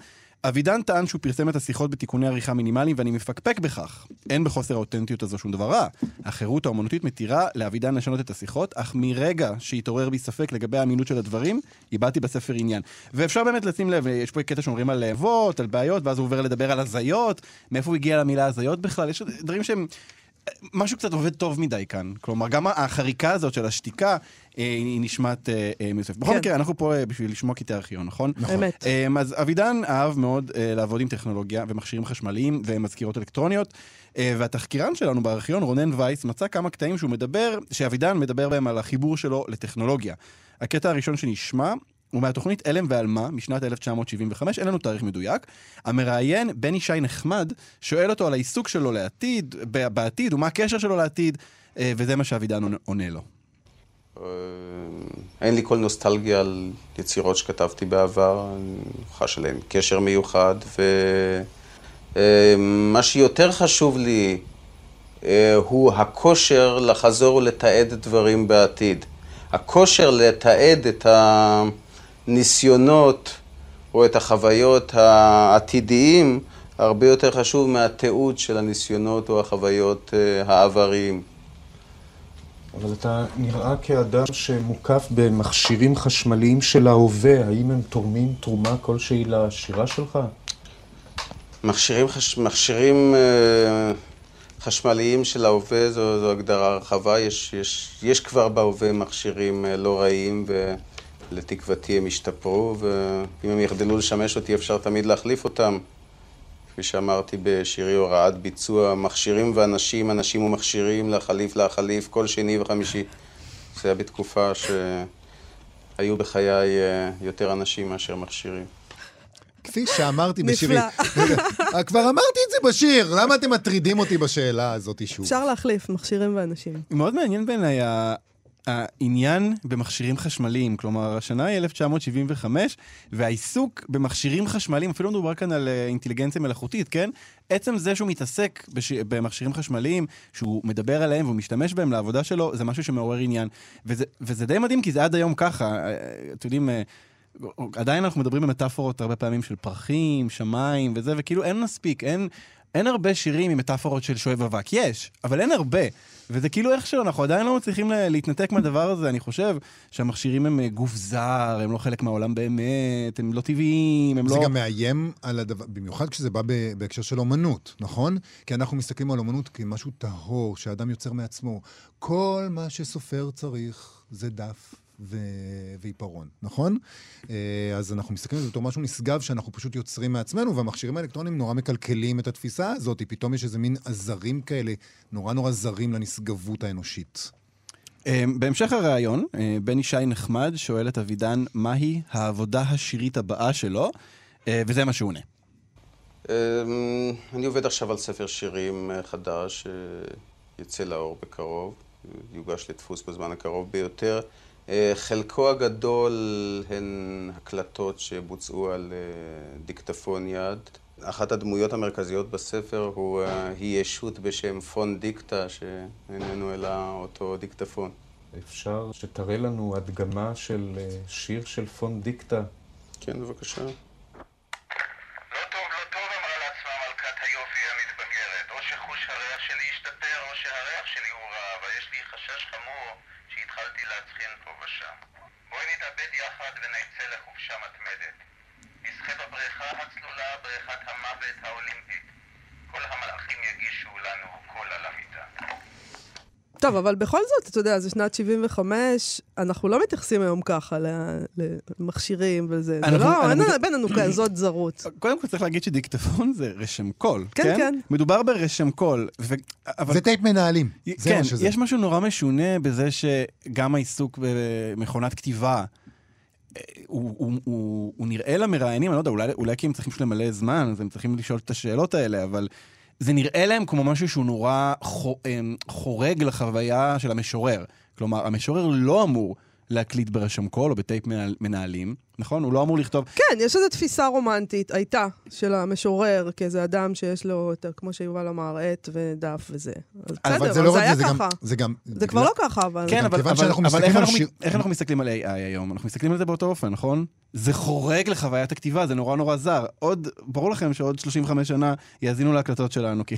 אבידן טען שהוא פרסם את השיחות בתיקוני עריכה מינימליים ואני מפקפק בכך. אין בחוסר האותנטיות הזו שום דבר רע. החירות האומנותית מתירה לאבידן לשנות את השיחות, אך מרגע שהתעורר בי ספק לגבי האמינות של הדברים, איבדתי בספר עניין. ואפשר באמת לשים לב, יש פה קטע שאומרים על אבות, על בעיות, ואז הוא עובר לדבר על הזיות, מאיפה הוא הגיע למילה הזיות בכלל, יש דברים שהם... משהו קצת עובד טוב מדי כאן. כלומר, גם החריקה הזאת של השתיקה, אה, היא נשמעת אה, אה, מיוסף. בכל כן. מקרה, אנחנו פה אה, בשביל לשמוע קטעי ארכיון, נכון? אמת. אה, אז אבידן אהב מאוד אה, לעבוד עם טכנולוגיה ומכשירים חשמליים ומזכירות אלקטרוניות, אה, והתחקירן שלנו בארכיון, רונן וייס, מצא כמה קטעים שהוא מדבר, שאבידן מדבר בהם על החיבור שלו לטכנולוגיה. הקטע הראשון שנשמע הוא מהתוכנית אלם ועלמה משנת 1975, אין לנו תאריך מדויק. המראיין, בני שי נחמד, שואל אותו על העיסוק שלו לעתיד, בעתיד, ומה הקשר שלו לעתיד, אה, וזה מה שאבידן עונה- לו. אה, אין לי כל נוסטלגיה על יצירות שכתבתי בעבר, אני חש עליהן קשר מיוחד, ומה שיותר חשוב לי אה, הוא הכושר לחזור ולתעד דברים בעתיד. הכושר לתעד את הניסיונות או את החוויות העתידיים הרבה יותר חשוב מהתיעוד של הניסיונות או החוויות אה, העבריים. אבל אתה נראה כאדם שמוקף במכשירים חשמליים של ההווה, האם הם תורמים תרומה כלשהי לשירה שלך? מכשירים, חש... מכשירים אה, חשמליים של ההווה זו, זו הגדרה רחבה, יש, יש, יש כבר בהווה מכשירים אה, לא רעים ולתקוותי הם ישתפרו ואם הם יחדלו לשמש אותי אפשר תמיד להחליף אותם. כפי שאמרתי בשירי הוראת ביצוע, מכשירים ואנשים, אנשים ומכשירים, להחליף להחליף, כל שני וחמישי. זה היה בתקופה שהיו בחיי אה, יותר אנשים מאשר מכשירים. כפי שאמרתי נפלא. בשירי. רגע, כבר אמרתי את זה בשיר, למה אתם מטרידים אותי בשאלה הזאת שוב? אפשר להחליף מכשירים ואנשים. מאוד מעניין בעיניי ה- העניין במכשירים חשמליים, כלומר, השנה היא 1975, והעיסוק במכשירים חשמליים, אפילו מדובר כאן על אה, אינטליגנציה מלאכותית, כן? עצם זה שהוא מתעסק בש... במכשירים חשמליים, שהוא מדבר עליהם והוא משתמש בהם לעבודה שלו, זה משהו שמעורר עניין. וזה, וזה די מדהים, כי זה עד היום ככה. אה, אתם יודעים... אה, עדיין אנחנו מדברים במטאפורות הרבה פעמים של פרחים, שמיים וזה, וכאילו אין מספיק, אין, אין הרבה שירים עם מטאפורות של שואב אבק. יש, אבל אין הרבה. וזה כאילו איכשהו, אנחנו עדיין לא מצליחים לה- להתנתק מהדבר הזה. אני חושב שהמכשירים הם אה, גוף זר, הם לא חלק מהעולם באמת, הם לא טבעיים, הם זה לא... גם מאיים על הדבר, במיוחד כשזה בא בהקשר של אומנות, נכון? כי אנחנו מסתכלים על אומנות כמשהו טהור, שאדם יוצר מעצמו. כל מה שסופר צריך זה דף. ו... ועיפרון, נכון? אה, אז אנחנו מסתכלים על זה בתור משהו נשגב שאנחנו פשוט יוצרים מעצמנו, והמכשירים האלקטרוניים נורא מקלקלים את התפיסה הזאת. פתאום יש איזה מין עזרים כאלה, נורא נורא זרים לנשגבות האנושית. אה, בהמשך הראיון, אה, בני שי נחמד שואל את אבידן מהי העבודה השירית הבאה שלו, וזה מה שהוא עונה. אני עובד עכשיו על ספר שירים חדש שיצא לאור בקרוב, יוגש לדפוס בזמן הקרוב ביותר. אה, חלקו הגדול הן הקלטות שבוצעו על אה, דיקטפון יד. אחת הדמויות המרכזיות בספר הוא, אה, היא ישות בשם פון דיקטה, שאיננו אלא אותו דיקטפון. אפשר שתראה לנו הדגמה של שיר של פון דיקטה. כן, בבקשה. לא טוב, לא טוב, אמרה לעצמה מלכת היופי המתבגרת. או שחוש הריח שלי השתפר, או שהריח שלי הוא רע, אבל יש לי חשש חמור שהתחלתי להצחין פה ושם. בואי נתאבד יחד ונצא לחופשה מתמדת. נשחה בבריכה הצלולה, בריכת המוות האולימפית. כל המלאכים יגישו לנו קול על המיטה. טוב, אבל בכל זאת, אתה יודע, זה שנת 75, אנחנו לא מתייחסים היום ככה למכשירים וזה. זה אנחנו- לא, אין אנחנו- בינינו כזאת זרות. קודם כל צריך להגיד שדיקטפון זה רשם קול, כן, כן? כן. מדובר ברשם קול. ו... אבל... זה טייפ מנהלים, זה כן, מה שזה. יש משהו נורא משונה בזה שגם העיסוק במכונת כתיבה, אה, הוא, הוא, הוא, הוא נראה למראיינים, אני לא יודע, אולי, אולי כי הם צריכים למלא זמן, אז הם צריכים לשאול את השאלות האלה, אבל זה נראה להם כמו משהו שהוא נורא אמ, חורג לחוויה של המשורר. כלומר, המשורר לא אמור להקליט ברשם קול או בטייפ מנהל- מנהלים, נכון? הוא לא אמור לכתוב... כן, יש איזו תפיסה רומנטית, הייתה, של המשורר, כאיזה אדם שיש לו, את ה- כמו שיובל אמר, עט ודף וזה. אז אבל בסדר, זה לא זה רק היה זה, זה גם- ככה. זה גם... זה כבר לא ככה, אבל... כן, אבל, אבל, אבל איך, אנחנו, שיר- איך אנחנו מסתכלים על AI היום? אנחנו מסתכלים על זה באותו אופן, נכון? זה חורג לחוויית הכתיבה, זה נורא נורא זר. עוד, ברור לכם שעוד 35 שנה יאזינו להקלטות שלנו, כי...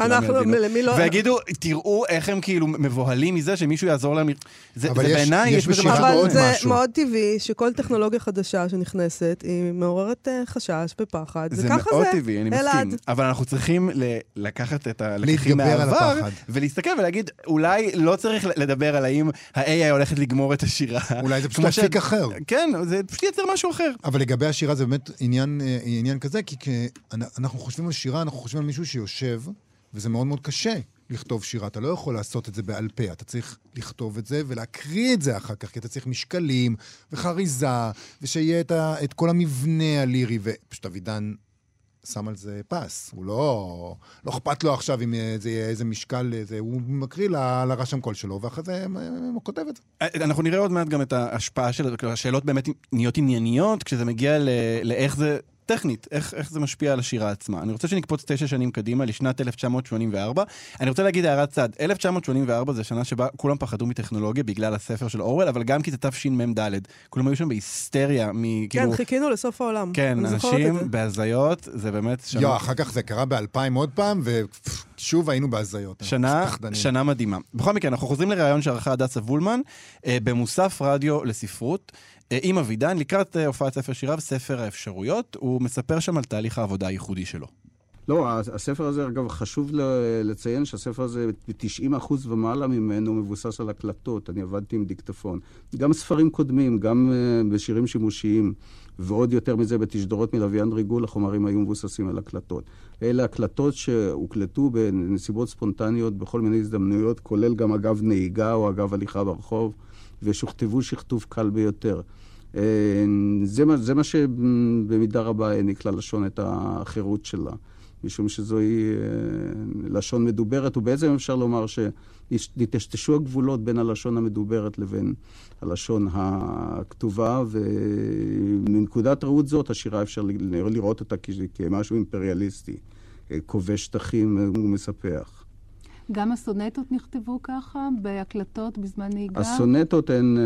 אנחנו. למי לא... ויגידו, תראו איך הם כאילו מבוהלים מזה שמישהו יעזור להם. זה, אבל זה יש- בעיניי, יש יש בזה משהו... אבל זה. מאוד טבעי שכל טכנולוגיה חדשה שנכנסת, היא מעוררת אה, חשש ופחד, זה וככה מאוד זה. טבעי, אני אלעד. מסכים. אבל אנחנו צריכים ל- לקחת את הלקחים מהעבר. ולהסתכל ולהגיד, אולי לא צריך לדבר על האם ה-AI הולכת לגמור את השירה. אולי זה פשוט מפיק ש- אחר. כן, זה פשוט ייצר משהו אחר. אבל לגבי השירה זה באמת עניין, אה, עניין כזה, כי כ- אנחנו חושבים על שירה, אנחנו חושבים על מישהו שיושב, וזה מאוד מאוד קשה לכתוב שירה, אתה לא יכול לעשות את זה בעל פה, אתה צריך לכתוב את זה ולהקריא את זה אחר כך, כי אתה צריך משקלים וחריזה, ושיהיה את, ה, את כל המבנה הלירי, ופשוט אבידן שם על זה פס. הוא לא... לא אכפת לו עכשיו אם זה יהיה איזה משקל, איזה, הוא מקריא ל- לרשם קול שלו, ואחרי זה אה, הוא כותב את זה. אנחנו נראה עוד מעט גם את ההשפעה של, כלומר, השאלות באמת נהיות ענייניות, כשזה מגיע לאיך זה, טכנית, איך, איך זה משפיע על השירה עצמה. אני רוצה שנקפוץ תשע שנים קדימה, לשנת 1984. אני רוצה להגיד הערת צד, 1984 זה שנה שבה כולם פחדו מטכנולוגיה בגלל הספר של אורוול, אבל גם כי זה תשמ"ד. כולם היו שם בהיסטריה, מ... כן, חיכינו לסוף העולם. כן, אנשים. בהזיות, זה באמת שנה... יו, אחר כך זה קרה באלפיים עוד פעם, ושוב היינו בהזיות. שנה. שנה מדהימה. בכל מקרה, אנחנו חוזרים לראיון שערכה הדסה וולמן אה, במוסף רדיו לספרות עם אבידן, לקראת אה, הופעת ספר שיריו, ספר האפשרויות. הוא מספר שם על תהליך העבודה הייחודי שלו. לא, הספר הזה, אגב, חשוב לציין שהספר הזה, ב-90% ומעלה ממנו מבוסס על הקלטות. אני עבדתי עם דיקטפון. גם ספרים קודמים, גם uh, בשירים שימושיים, ועוד יותר מזה, בתשדורות מלוויין ריגול, החומרים היו מבוססים על הקלטות. אלה הקלטות שהוקלטו בנסיבות ספונטניות בכל מיני הזדמנויות, כולל גם אגב נהיגה או אגב הליכה ברחוב, ושוכתבו שכתוב קל ביותר. אה, זה מה, זה מה שבמידה רבה העניק ללשון את החירות שלה. משום שזוהי אה, לשון מדוברת, ובעצם אפשר לומר שנטשטשו הגבולות בין הלשון המדוברת לבין הלשון הכתובה, ומנקודת ראות זאת, השירה אפשר לראות אותה כמשהו אימפריאליסטי, אה, כובש שטחים ומספח. גם הסונטות נכתבו ככה, בהקלטות בזמן נהיגה? הסונטות הן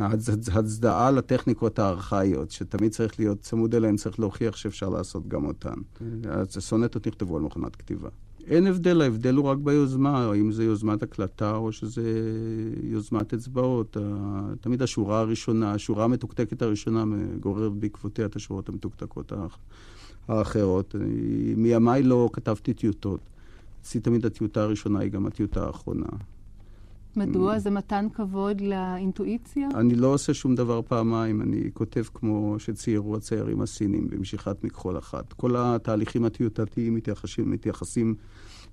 הצ- הצדעה לטכניקות הארכאיות, שתמיד צריך להיות צמוד אליהן, צריך להוכיח שאפשר לעשות גם אותן. אז הסונטות נכתבו על מכונת כתיבה. אין הבדל, ההבדל הוא רק ביוזמה, האם זה יוזמת הקלטה או שזה יוזמת אצבעות. תמיד השורה הראשונה, השורה המתוקתקת הראשונה גוררת בעקבותיה את השורות המתוקתקות האח- האחרות. מימיי לא כתבתי טיוטות. אצלי תמיד הטיוטה הראשונה היא גם הטיוטה האחרונה. מדוע? זה מתן כבוד לאינטואיציה? אני לא עושה שום דבר פעמיים, אני כותב כמו שציירו הציירים הסינים במשיכת מכחול אחת. כל התהליכים הטיוטתיים מתייחסים, מתייחסים,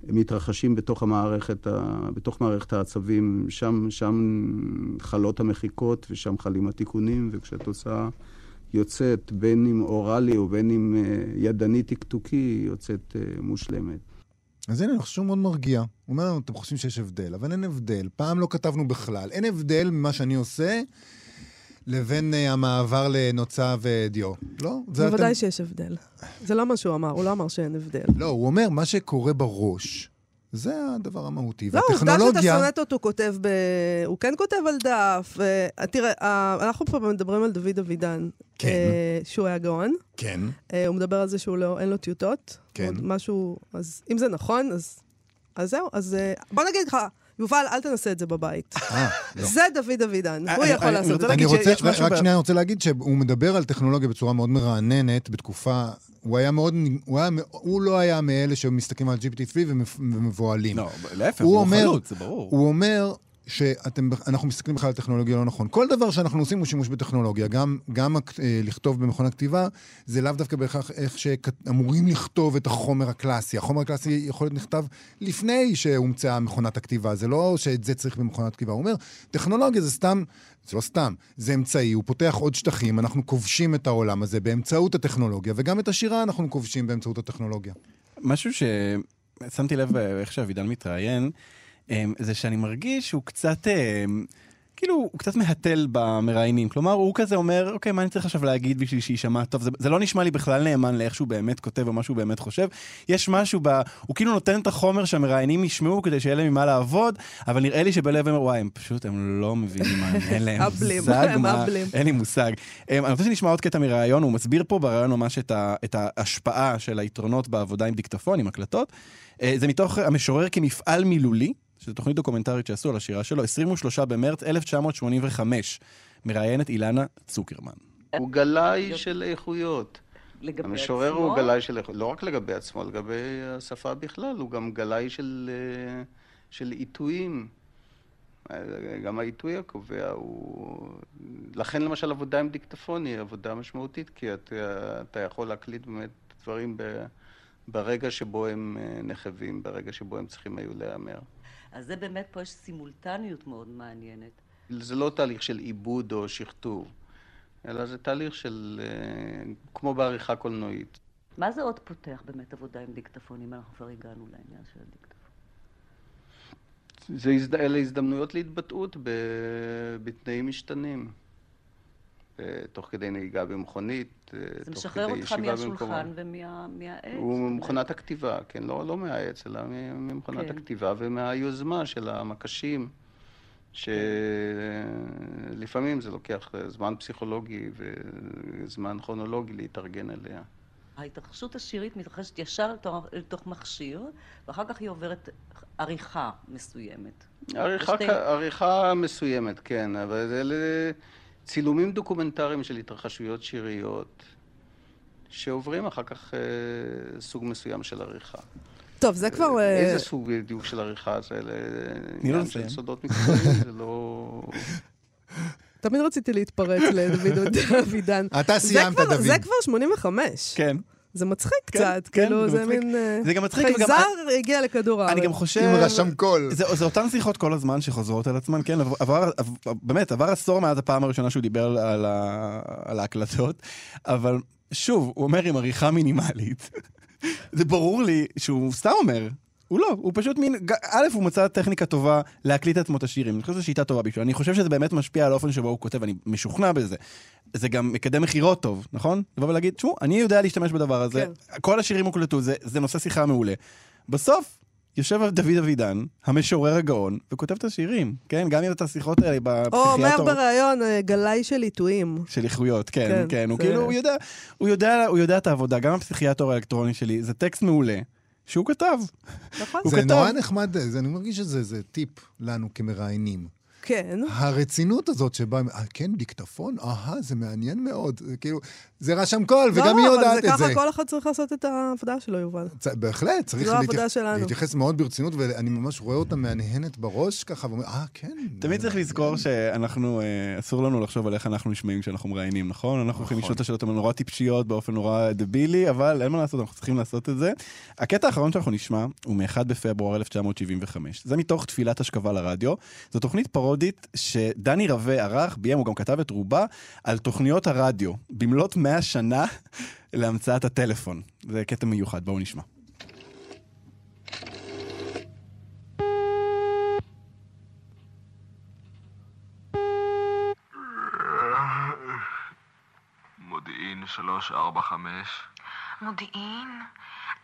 מתרחשים בתוך המערכת, ה- בתוך מערכת העצבים, שם, שם חלות המחיקות ושם חלים התיקונים, וכשהתוצאה יוצאת, בין אם אוראלי או בין אם אה, ידני טקטוקי, היא יוצאת אה, מושלמת. אז הנה, אני חושב שהוא מאוד מרגיע. הוא אומר לנו, אתם חושבים שיש הבדל, אבל אין הבדל. פעם לא כתבנו בכלל. אין הבדל ממה שאני עושה לבין uh, המעבר לנוצה ודיו. לא? זה בוודאי אתם... שיש הבדל. זה לא מה שהוא אמר, הוא לא אמר שאין הבדל. לא, הוא אומר, מה שקורה בראש, זה הדבר המהותי. לא, עובדה שאת והטכנולוגיה... הסונטות הוא כותב ב... הוא כן כותב על דף. ו... תראה, אה, אנחנו פה מדברים על דוד אבידן. כן. אה, שהוא היה גאון. כן. אה, הוא מדבר על זה שהוא לא, אין לו טיוטות. כן. משהו... אז אם זה נכון, אז, אז זהו. אז אה, בוא נגיד לך, יובל, אל תנסה את זה בבית. אה, לא. זה דוד אבידן, הוא אני- יכול אני לעשות את רוצה זה. שיש משהו... רק שנייה, אני רוצה להגיד שהוא מדבר על טכנולוגיה בצורה מאוד מרעננת בתקופה... הוא היה מאוד... הוא, היה, הוא לא היה מאלה שמסתכלים על GPT-3 ומפ- ומבוהלים. לא, להפך, הוא אומר, חלוץ, זה ברור. הוא אומר שאנחנו מסתכלים בכלל על טכנולוגיה לא נכון. כל דבר שאנחנו עושים הוא שימוש בטכנולוגיה. גם, גם אה, לכתוב במכון הכתיבה, זה לאו דווקא בהכרח איך שאמורים לכתוב את החומר הקלאסי. החומר הקלאסי יכול להיות נכתב לפני שהומצאה מכונת הכתיבה. זה לא שאת זה צריך במכונת כתיבה. הוא אומר, טכנולוגיה זה סתם, זה לא סתם, זה אמצעי, הוא פותח עוד שטחים, אנחנו כובשים את העולם הזה באמצעות הטכנולוגיה, וגם את השירה אנחנו כובשים באמצעות הטכנולוגיה. משהו ששמתי לב אה, איך שאבידן מתראיין, זה שאני מרגיש שהוא קצת, אה, כאילו, הוא קצת מהתל במראיינים. כלומר, הוא כזה אומר, אוקיי, מה אני צריך עכשיו להגיד בשביל שיישמע טוב? זה, זה לא נשמע לי בכלל נאמן לאיך שהוא באמת כותב או מה שהוא באמת חושב. יש משהו ב... הוא כאילו נותן את החומר שהמראיינים ישמעו כדי שיהיה להם ממה לעבוד, אבל נראה לי שבלב הם, וואי, הם פשוט, הם לא מבינים מה, אין להם מושג מה... אין לי מושג. אה, אני רוצה שנשמע עוד קטע מראיון, הוא מסביר פה בראיון ממש את, ה, את ההשפעה של היתרונות בעבודה עם דיקטפון, עם הקלטות. אה, זה מתוך המשורר כמפעל מילולי, שזו תוכנית דוקומנטרית שעשו על השירה שלו, 23 במרץ 1985. מראיינת אילנה צוקרמן. הוא גלאי של איכויות. לגבי המשורר עצמו? הוא גלאי של איכויות, לא רק לגבי עצמו, לגבי השפה בכלל, הוא גם גלאי של, אה, של עיתויים. גם העיתוי הקובע הוא... לכן למשל עבודה עם דיקטפון היא עבודה משמעותית, כי אתה, אתה יכול להקליט באמת דברים ב, ברגע שבו הם אה, נחבים, ברגע שבו הם צריכים היו להיאמר. אז זה באמת, פה יש סימולטניות מאוד מעניינת. זה לא תהליך של עיבוד או שכתוב, אלא זה תהליך של... אה, כמו בעריכה קולנועית. מה זה עוד פותח באמת עבודה עם דיקטפון, אם אנחנו כבר הגענו לעניין של הדיקטפון? זה. אלה הזדמנויות להתבטאות ב... בתנאים משתנים. אה, תוך כדי נהיגה במכונית, אה, זה תוך משחרר כדי אותך ישיבה מהשולחן במקומות. ומהעץ. הוא ממכונת הכתיבה, כן, לא, לא מהעץ, אלא ממכונת כן. הכתיבה ומהיוזמה של המקשים, שלפעמים זה לוקח זמן פסיכולוגי וזמן כרונולוגי להתארגן אליה. ההתרחשות השירית מתרחשת ישר לתוך, מכשיר, ואחר כך היא עוברת עריכה מסוימת. עריכה, בשתי- עריכה מסוימת, כן, אבל אלה צילומים דוקומנטריים של התרחשויות שיריות, שעוברים אחר כך אה, סוג מסוים של עריכה. טוב, זה כבר... אה, איזה סוג בדיוק של עריכה זה? לו עניין של. סודות מקצועיים, זה לא... תמיד רציתי להתפרץ לדוד אבידן. אתה סיימת, דוד. זה כבר 85. כן. זה מצחיק כן, קצת, כן, כאילו, זה זה. מין... אה, זה גם מצחיק וגם- חייזר הגיע לכדור הארץ. אני גם חושב... עם רשם קול. זה, זה אותן שיחות כל הזמן שחוזרות על עצמן, כן, עבר, עבר, עבר- באמת, עבר עשור מאז הפעם הראשונה שהוא דיבר על, ה, על ההקלטות, אבל שוב, הוא אומר עם עריכה מינימלית. זה ברור לי שהוא סתם אומר. הוא לא, הוא פשוט מין, א', הוא מצא טכניקה טובה להקליט עצמו את השירים, אני חושב שזו שיטה טובה בשבילו, אני חושב שזה באמת משפיע על האופן שבו הוא כותב, אני משוכנע בזה. זה גם מקדם מכירות טוב, נכון? לבוא ולהגיד, תשמעו, אני יודע להשתמש בדבר הזה, כן. כל השירים הוקלטו, זה, זה נושא שיחה מעולה. בסוף, יושב דוד אבידן, המשורר הגאון, וכותב את השירים, כן? גם את השיחות האלה או בפסיכיאטר... אומר בריאיון, אה, גלאי של עיתויים. של איכויות, כן, כן, כן, הוא זה- כאילו, הוא יודע, הוא יודע, הוא יודע את העבודה, גם הפסיכיאטר האלקטרוני שלי, זה טקסט מעולה, שהוא כתב. נכון. הוא זה כתב. נורא נחמד, זה- אני מרגיש שזה זה טיפ לנו כמראיינים. כן. הרצינות הזאת שבה, אה, כן, דיקטפון? אהה, זה מעניין מאוד. זה כאילו, זה רשם קול, וגם היא לא, יודעת אבל את זה. ככה כל אחד צריך לעשות את העבודה שלו, יובל. צ- בהחלט, צריך להתייח- שלנו. להתייחס מאוד ברצינות, ואני ממש רואה אותה מהנהנת בראש ככה, ואומר, אה, כן. תמיד צריך לזכור שאנחנו, אה, אסור לנו לחשוב על איך אנחנו נשמעים כשאנחנו מראיינים, נכון? אנחנו יכולים לשאול את השאלות הנורא טיפשיות באופן נורא דבילי, אבל אין מה לעשות, אנחנו צריכים לעשות את זה. הקטע האחרון שאנחנו נשמע הוא מ-1 בפברואר 1975. זה מתוך תפילת השכבה לרדיו. זו תוכנית פרודית שדני רווה ערך, ביים, הוא גם כתב את רובה, על תוכניות הרדיו, במלאת 100 שנה להמצאת הטלפון. זה קטע מיוחד, בואו נשמע. מודיעין 345. מודיעין,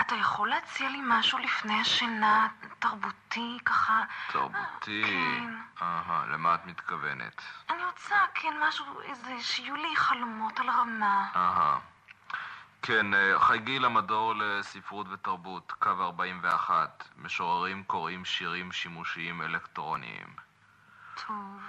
אתה יכול להציע לי משהו לפני השינה, תרבותי, ככה... תרבותי. כן. אהה, למה את מתכוונת? אני רוצה, כן, משהו, איזה, שיהיו לי חלומות על רמה. אהה. כן, אה, חגי למדור לספרות ותרבות, קו 41. משוררים קוראים שירים שימושיים אלקטרוניים. טוב.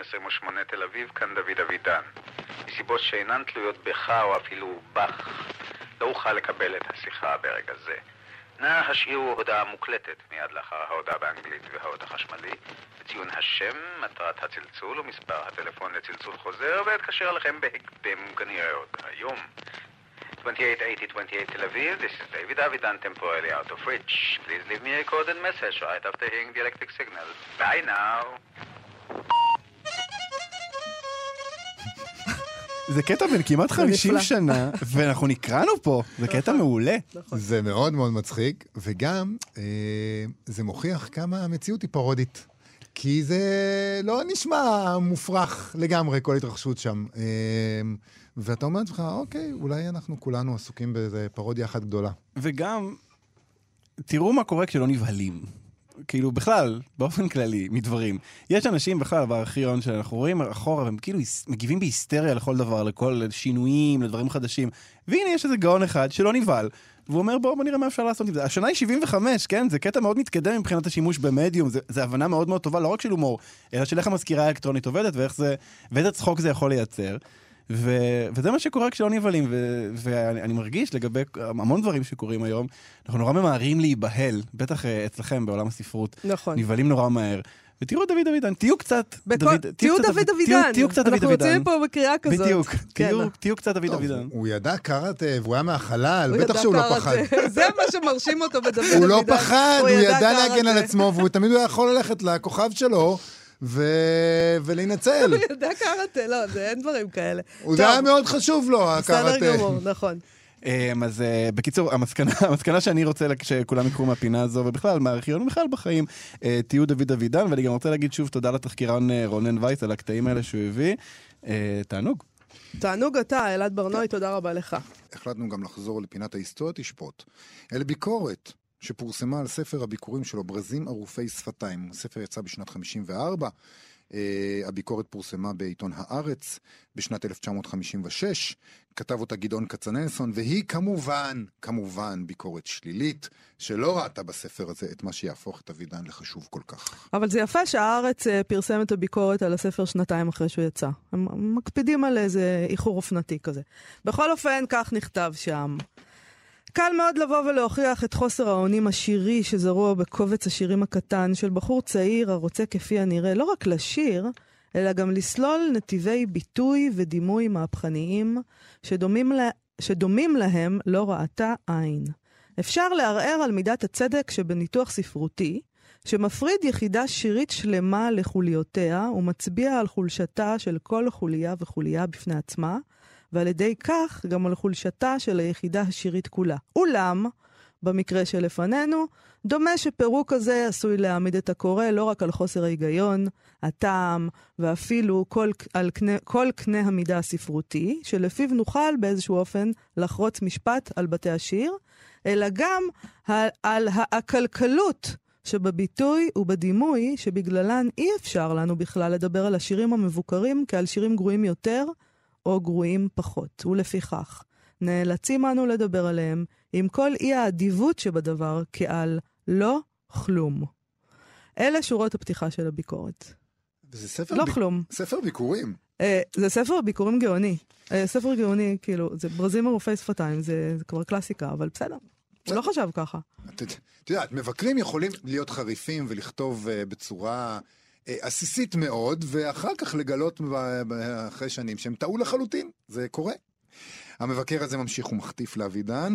28 תל אביב, כאן דוד אבידן. מסיבות שאינן תלויות בך או אפילו בך, לא אוכל לקבל את השיחה ברגע זה. נא השאירו הודעה מוקלטת מיד לאחר ההודעה באנגלית והאות החשמלי, בציון השם, מטרת הצלצול ומספר הטלפון לצלצול חוזר, ואתקשר אליכם בהקדם כנראה עוד היום. 2880 Tel Aviv, this is David Avidan, temporarily out of reach. Please leave me a recorded message right after hearing the electric signal. Bye now. זה קטע בן כמעט זה 50 נפלא. שנה, ואנחנו נקראנו פה, זה קטע מעולה. זה מאוד מאוד מצחיק, וגם אה, זה מוכיח כמה המציאות היא פרודית. כי זה לא נשמע מופרך לגמרי, כל התרחשות שם. אה, ואתה אומר לעצמך, אוקיי, אולי אנחנו כולנו עסוקים באיזה פרודיה אחת גדולה. וגם, תראו מה קורה כשלא נבהלים. כאילו, בכלל, באופן כללי, מדברים. יש אנשים בכלל בארכיון שאנחנו רואים אחורה, והם כאילו מגיבים בהיסטריה לכל דבר, לכל שינויים, לדברים חדשים. והנה יש איזה גאון אחד שלא נבהל, והוא אומר, בואו בוא נראה מה אפשר לעשות עם זה. השנה היא 75, כן? זה קטע מאוד מתקדם מבחינת השימוש במדיום, זה הבנה מאוד מאוד טובה, לא רק של הומור, אלא של איך המזכירה האלקטרונית עובדת, ואיך זה, ואיזה צחוק זה יכול לייצר. ו- וזה מה שקורה כשלא נבהלים, ו- ואני אני מרגיש לגבי המון דברים שקורים היום, אנחנו נורא ממהרים להיבהל, בטח אה, אצלכם בעולם הספרות. נכון. נבהלים נורא מהר. ותראו את דוד אבידן, תהיו קצת בכל- דוד, תהיו קצת דוד תהיו- קצת דוד אנחנו אבידן. יוצאים מפה בקריאה כזאת. בדיוק, כן. תהיו- קצת דוד טוב, אבידן. הוא ידע קראטה והוא היה מהחלל, בטח שהוא לא. פחד. זה מה שמרשים אותו בדוד אבידן. הוא לא פחד, הוא ידע. להגן על עצמו, והוא תמיד היה יכול ללכת לכוכב שלו ו- ולהינצל. הוא ידע קראטה, לא, זה אין דברים כאלה. הוא זה היה מאוד חשוב לו, בסדר הקראטה. גמור, נכון. אמ, אז אה, בקיצור, המסקנה, המסקנה שאני רוצה שכולם יקחו מהפינה הזו, ובכלל מהארכיון, ובכלל בחיים, אה, תהיו דוד אבידן, ואני גם רוצה להגיד שוב תודה לתחקירן אה, רונן וייס על הקטעים האלה שהוא הביא. תענוג. תענוג אתה, אלעד ברנועי, תודה רבה לך. החלטנו גם לחזור לפינת ההיסטוריה תשפוט, אל ביקורת שפורסמה על ספר הביקורים שלו, ברזים ערופי שפתיים. הספר יצא בשנת 54, uh, הביקורת פורסמה בעיתון הארץ בשנת 1956, כתב אותה גדעון כצנלסון, והיא כמובן, כמובן ביקורת שלילית, שלא ראתה בספר הזה את מה שיהפוך את אבידן לחשוב כל כך. אבל זה יפה שהארץ אה, פרסם את הביקורת על הספר שנתיים אחרי שהוא יצא. הם מקפידים על איזה איחור אופנתי כזה. בכל אופן, כך נכתב שם. קל מאוד לבוא ולהוכיח את חוסר האונים השירי שזרוע בקובץ השירים הקטן של בחור צעיר הרוצה כפי הנראה לא רק לשיר, אלא גם לסלול נתיבי ביטוי ודימוי מהפכניים שדומים, לה, שדומים להם לא ראתה עין. אפשר לערער על מידת הצדק שבניתוח ספרותי, שמפריד יחידה שירית שלמה לחוליותיה ומצביע על חולשתה של כל חוליה וחוליה בפני עצמה, ועל ידי כך גם על חולשתה של היחידה השירית כולה. אולם, במקרה שלפנינו, דומה שפירוק כזה עשוי להעמיד את הקורא לא רק על חוסר ההיגיון, הטעם, ואפילו כל, על קנה, כל קנה המידה הספרותי, שלפיו נוכל באיזשהו אופן לחרוץ משפט על בתי השיר, אלא גם על, על העקלקלות שבביטוי ובדימוי שבגללן אי אפשר לנו בכלל לדבר על השירים המבוקרים כעל שירים גרועים יותר או גרועים פחות. ולפיכך, נאלצים אנו לדבר עליהם עם כל אי האדיבות שבדבר כעל לא כלום. אלה שורות הפתיחה של הביקורת. וזה ספר, לא ביק- כלום. ספר ביקורים. אה, זה ספר ביקורים גאוני. אה, ספר גאוני, כאילו, זה ברזים ערופי שפתיים, זה, זה כבר קלאסיקה, אבל בסדר. הוא לא חשב ככה. את יודעת, מבקרים יכולים להיות חריפים ולכתוב uh, בצורה עסיסית מאוד, ואחר כך לגלות אחרי שנים שהם טעו לחלוטין. זה קורה. המבקר הזה ממשיך ומחטיף לאבידן,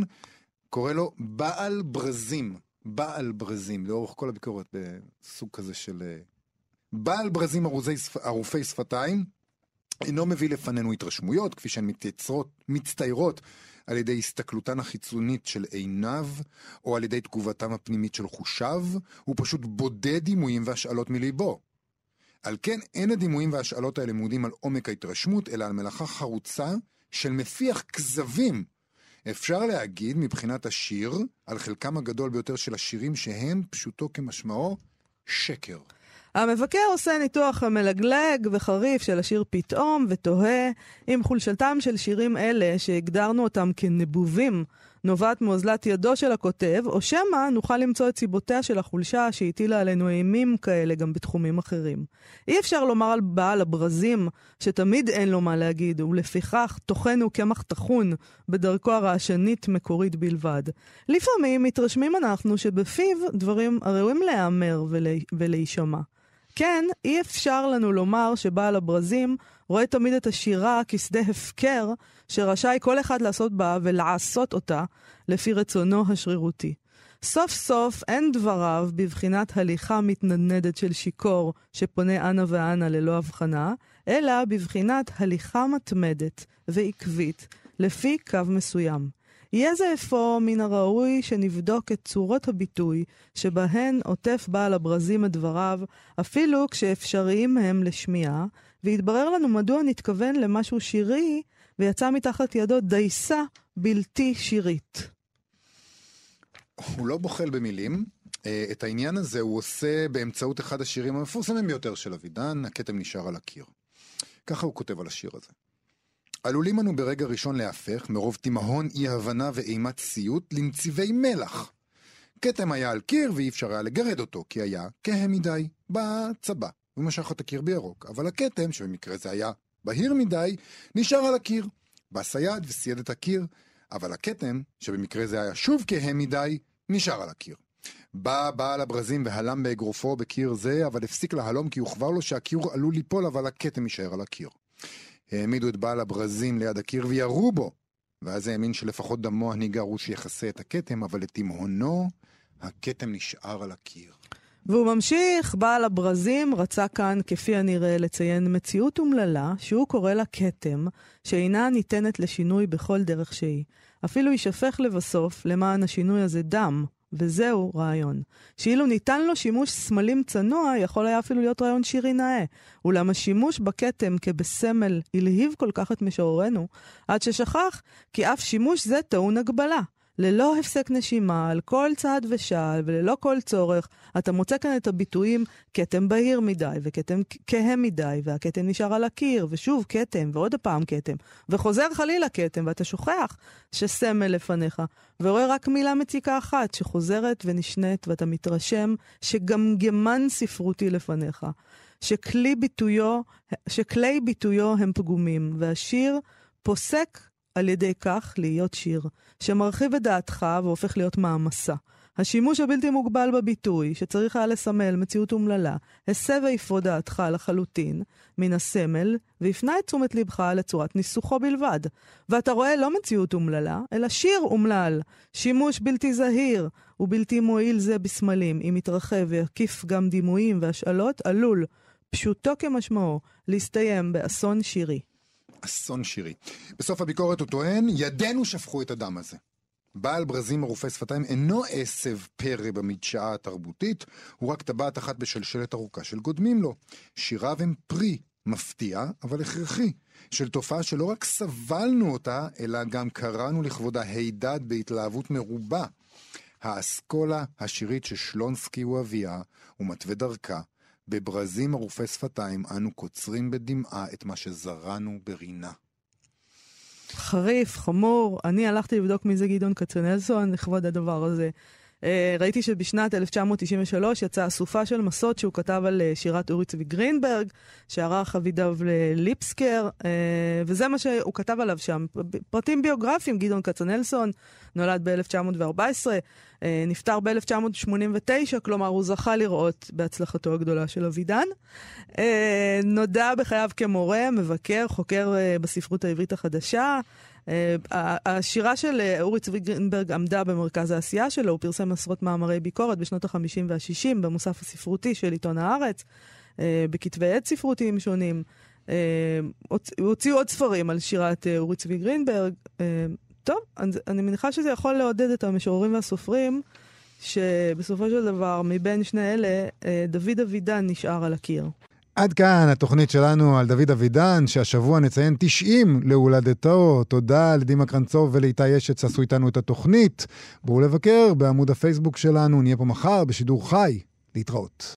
קורא לו בעל ברזים. בעל ברזים, לאורך כל הביקורת בסוג כזה של... אה, בעל ברזים ערוזי שפ- ערופי שפתיים, אינו מביא לפנינו התרשמויות, כפי שהן מתייצרות, מצטיירות על ידי הסתכלותן החיצונית של עיניו, או על ידי תגובתם הפנימית של חושיו, הוא פשוט בודד דימויים והשאלות מליבו. על כן אין הדימויים והשאלות האלה מעודים על עומק ההתרשמות, אלא על מלאכה חרוצה של מפיח כזבים. אפשר להגיד מבחינת השיר, על חלקם הגדול ביותר של השירים שהם, פשוטו כמשמעו, שקר. המבקר עושה ניתוח מלגלג וחריף של השיר פתאום ותוהה אם חולשתם של שירים אלה, שהגדרנו אותם כנבובים, נובעת מאוזלת ידו של הכותב, או שמא נוכל למצוא את סיבותיה של החולשה שהטילה עלינו אימים כאלה גם בתחומים אחרים. אי אפשר לומר על בעל הברזים שתמיד אין לו מה להגיד, ולפיכך תוכנו קמח טחון בדרכו הרעשנית-מקורית בלבד. לפעמים מתרשמים אנחנו שבפיו דברים הראויים להיאמר ולה- ולהישמע. כן, אי אפשר לנו לומר שבעל הברזים רואה תמיד את השירה כשדה הפקר, שרשאי כל אחד לעשות בה ולעשות אותה לפי רצונו השרירותי. סוף סוף אין דבריו בבחינת הליכה מתנדנדת של שיכור שפונה אנה ואנה ללא הבחנה, אלא בבחינת הליכה מתמדת ועקבית לפי קו מסוים. יהיה זה אפוא מן הראוי שנבדוק את צורות הביטוי שבהן עוטף בעל הברזים את דבריו, אפילו כשאפשריים הם לשמיעה, ויתברר לנו מדוע נתכוון למשהו שירי, ויצא מתחת ידו דייסה בלתי שירית. הוא לא בוחל במילים. אה, את העניין הזה הוא עושה באמצעות אחד השירים המפורסמים ביותר של אבידן, הכתם נשאר על הקיר. ככה הוא כותב על השיר הזה. עלולים אנו ברגע ראשון להפך, מרוב תימהון, אי-הבנה ואימת סיוט, לנציבי מלח. כתם היה על קיר ואי אפשר היה לגרד אותו, כי היה כהה מדי, בצבא, ומשך את הקיר בירוק. אבל הכתם, שבמקרה זה היה בהיר מדי, נשאר על הקיר. בא סייד וסייד את הקיר, אבל הכתם, שבמקרה זה היה שוב כהה מדי, נשאר על הקיר. בא בעל הברזים והלם באגרופו בקיר זה, אבל הפסיק להלום כי הוסבר לו שהקיר עלול ליפול, אבל הכתם יישאר על הקיר. העמידו את בעל הברזים ליד הקיר וירו בו, ואז האמין שלפחות דמו הניגר הוא שיכסה את הכתם, אבל לתימהונו, הכתם נשאר על הקיר. והוא ממשיך, בעל הברזים רצה כאן, כפי הנראה, לציין מציאות אומללה, שהוא קורא לה כתם, שאינה ניתנת לשינוי בכל דרך שהיא. אפילו יישפך לבסוף, למען השינוי הזה, דם, וזהו רעיון. שאילו ניתן לו שימוש סמלים צנוע, יכול היה אפילו להיות רעיון שירי נאה. אולם השימוש בכתם כבסמל הלהיב כל כך את משוררנו, עד ששכח כי אף שימוש זה טעון הגבלה. ללא הפסק נשימה, על כל צעד ושעל וללא כל צורך, אתה מוצא כאן את הביטויים כתם בהיר מדי וכתם כהה מדי, והכתם נשאר על הקיר, ושוב כתם, ועוד פעם כתם, וחוזר חלילה כתם, ואתה שוכח שסמל לפניך, ורואה רק מילה מציקה אחת שחוזרת ונשנית, ואתה מתרשם שגמגמן ספרותי לפניך, שכלי ביטויו, שכלי ביטויו הם פגומים, והשיר פוסק על ידי כך להיות שיר, שמרחיב את דעתך והופך להיות מעמסה. השימוש הבלתי מוגבל בביטוי, שצריך היה לסמל מציאות אומללה, הסב ויפרוד דעתך לחלוטין מן הסמל, והפנה את תשומת לבך לצורת ניסוחו בלבד. ואתה רואה לא מציאות אומללה, אלא שיר אומלל, שימוש בלתי זהיר ובלתי מועיל זה בסמלים, אם יתרחב ויקיף גם דימויים והשאלות, עלול, פשוטו כמשמעו, להסתיים באסון שירי. אסון שירי. בסוף הביקורת הוא טוען, ידינו שפכו את הדם הזה. בעל ברזים ערופי שפתיים אינו עשב פרא במדשאה התרבותית, הוא רק טבעת אחת בשלשלת ארוכה של גודמים לו. שיריו הם פרי מפתיע, אבל הכרחי, של תופעה שלא רק סבלנו אותה, אלא גם קראנו לכבודה הידד בהתלהבות מרובה. האסכולה השירית ששלונסקי הוא אביה, ומתווה דרכה, בברזים ערופי שפתיים אנו קוצרים בדמעה את מה שזרענו ברינה. חריף, חמור. אני הלכתי לבדוק מי זה גדעון כצנלסון לכבוד הדבר הזה. אה, ראיתי שבשנת 1993 יצאה אסופה של מסות שהוא כתב על אה, שירת אורי צבי גרינברג, שערך אבידב ליפסקר, אה, וזה מה שהוא כתב עליו שם. פרטים ביוגרפיים, גדעון כצנלסון נולד ב-1914, נפטר ב-1989, כלומר הוא זכה לראות בהצלחתו הגדולה של אבידן. נודע בחייו כמורה, מבקר, חוקר בספרות העברית החדשה. Uh, השירה של uh, אורי צבי גרינברג עמדה במרכז העשייה שלו, הוא פרסם עשרות מאמרי ביקורת בשנות ה-50 וה-60 במוסף הספרותי של עיתון הארץ, uh, בכתבי עת ספרותיים שונים. הוציאו עוד ספרים על שירת אורי צבי גרינברג. טוב, אני, מניחה שזה יכול לעודד את המשוררים והסופרים, שבסופו של דבר, מבין שני אלה, דוד אבידן נשאר על הקיר. עד כאן התוכנית שלנו על דוד אבידן, שהשבוע נציין 90 להולדתו. תודה לדימה קרנצוב ולאיתי אשת שעשו איתנו את התוכנית. בואו לבקר בעמוד הפייסבוק שלנו, נהיה פה מחר בשידור חי. להתראות.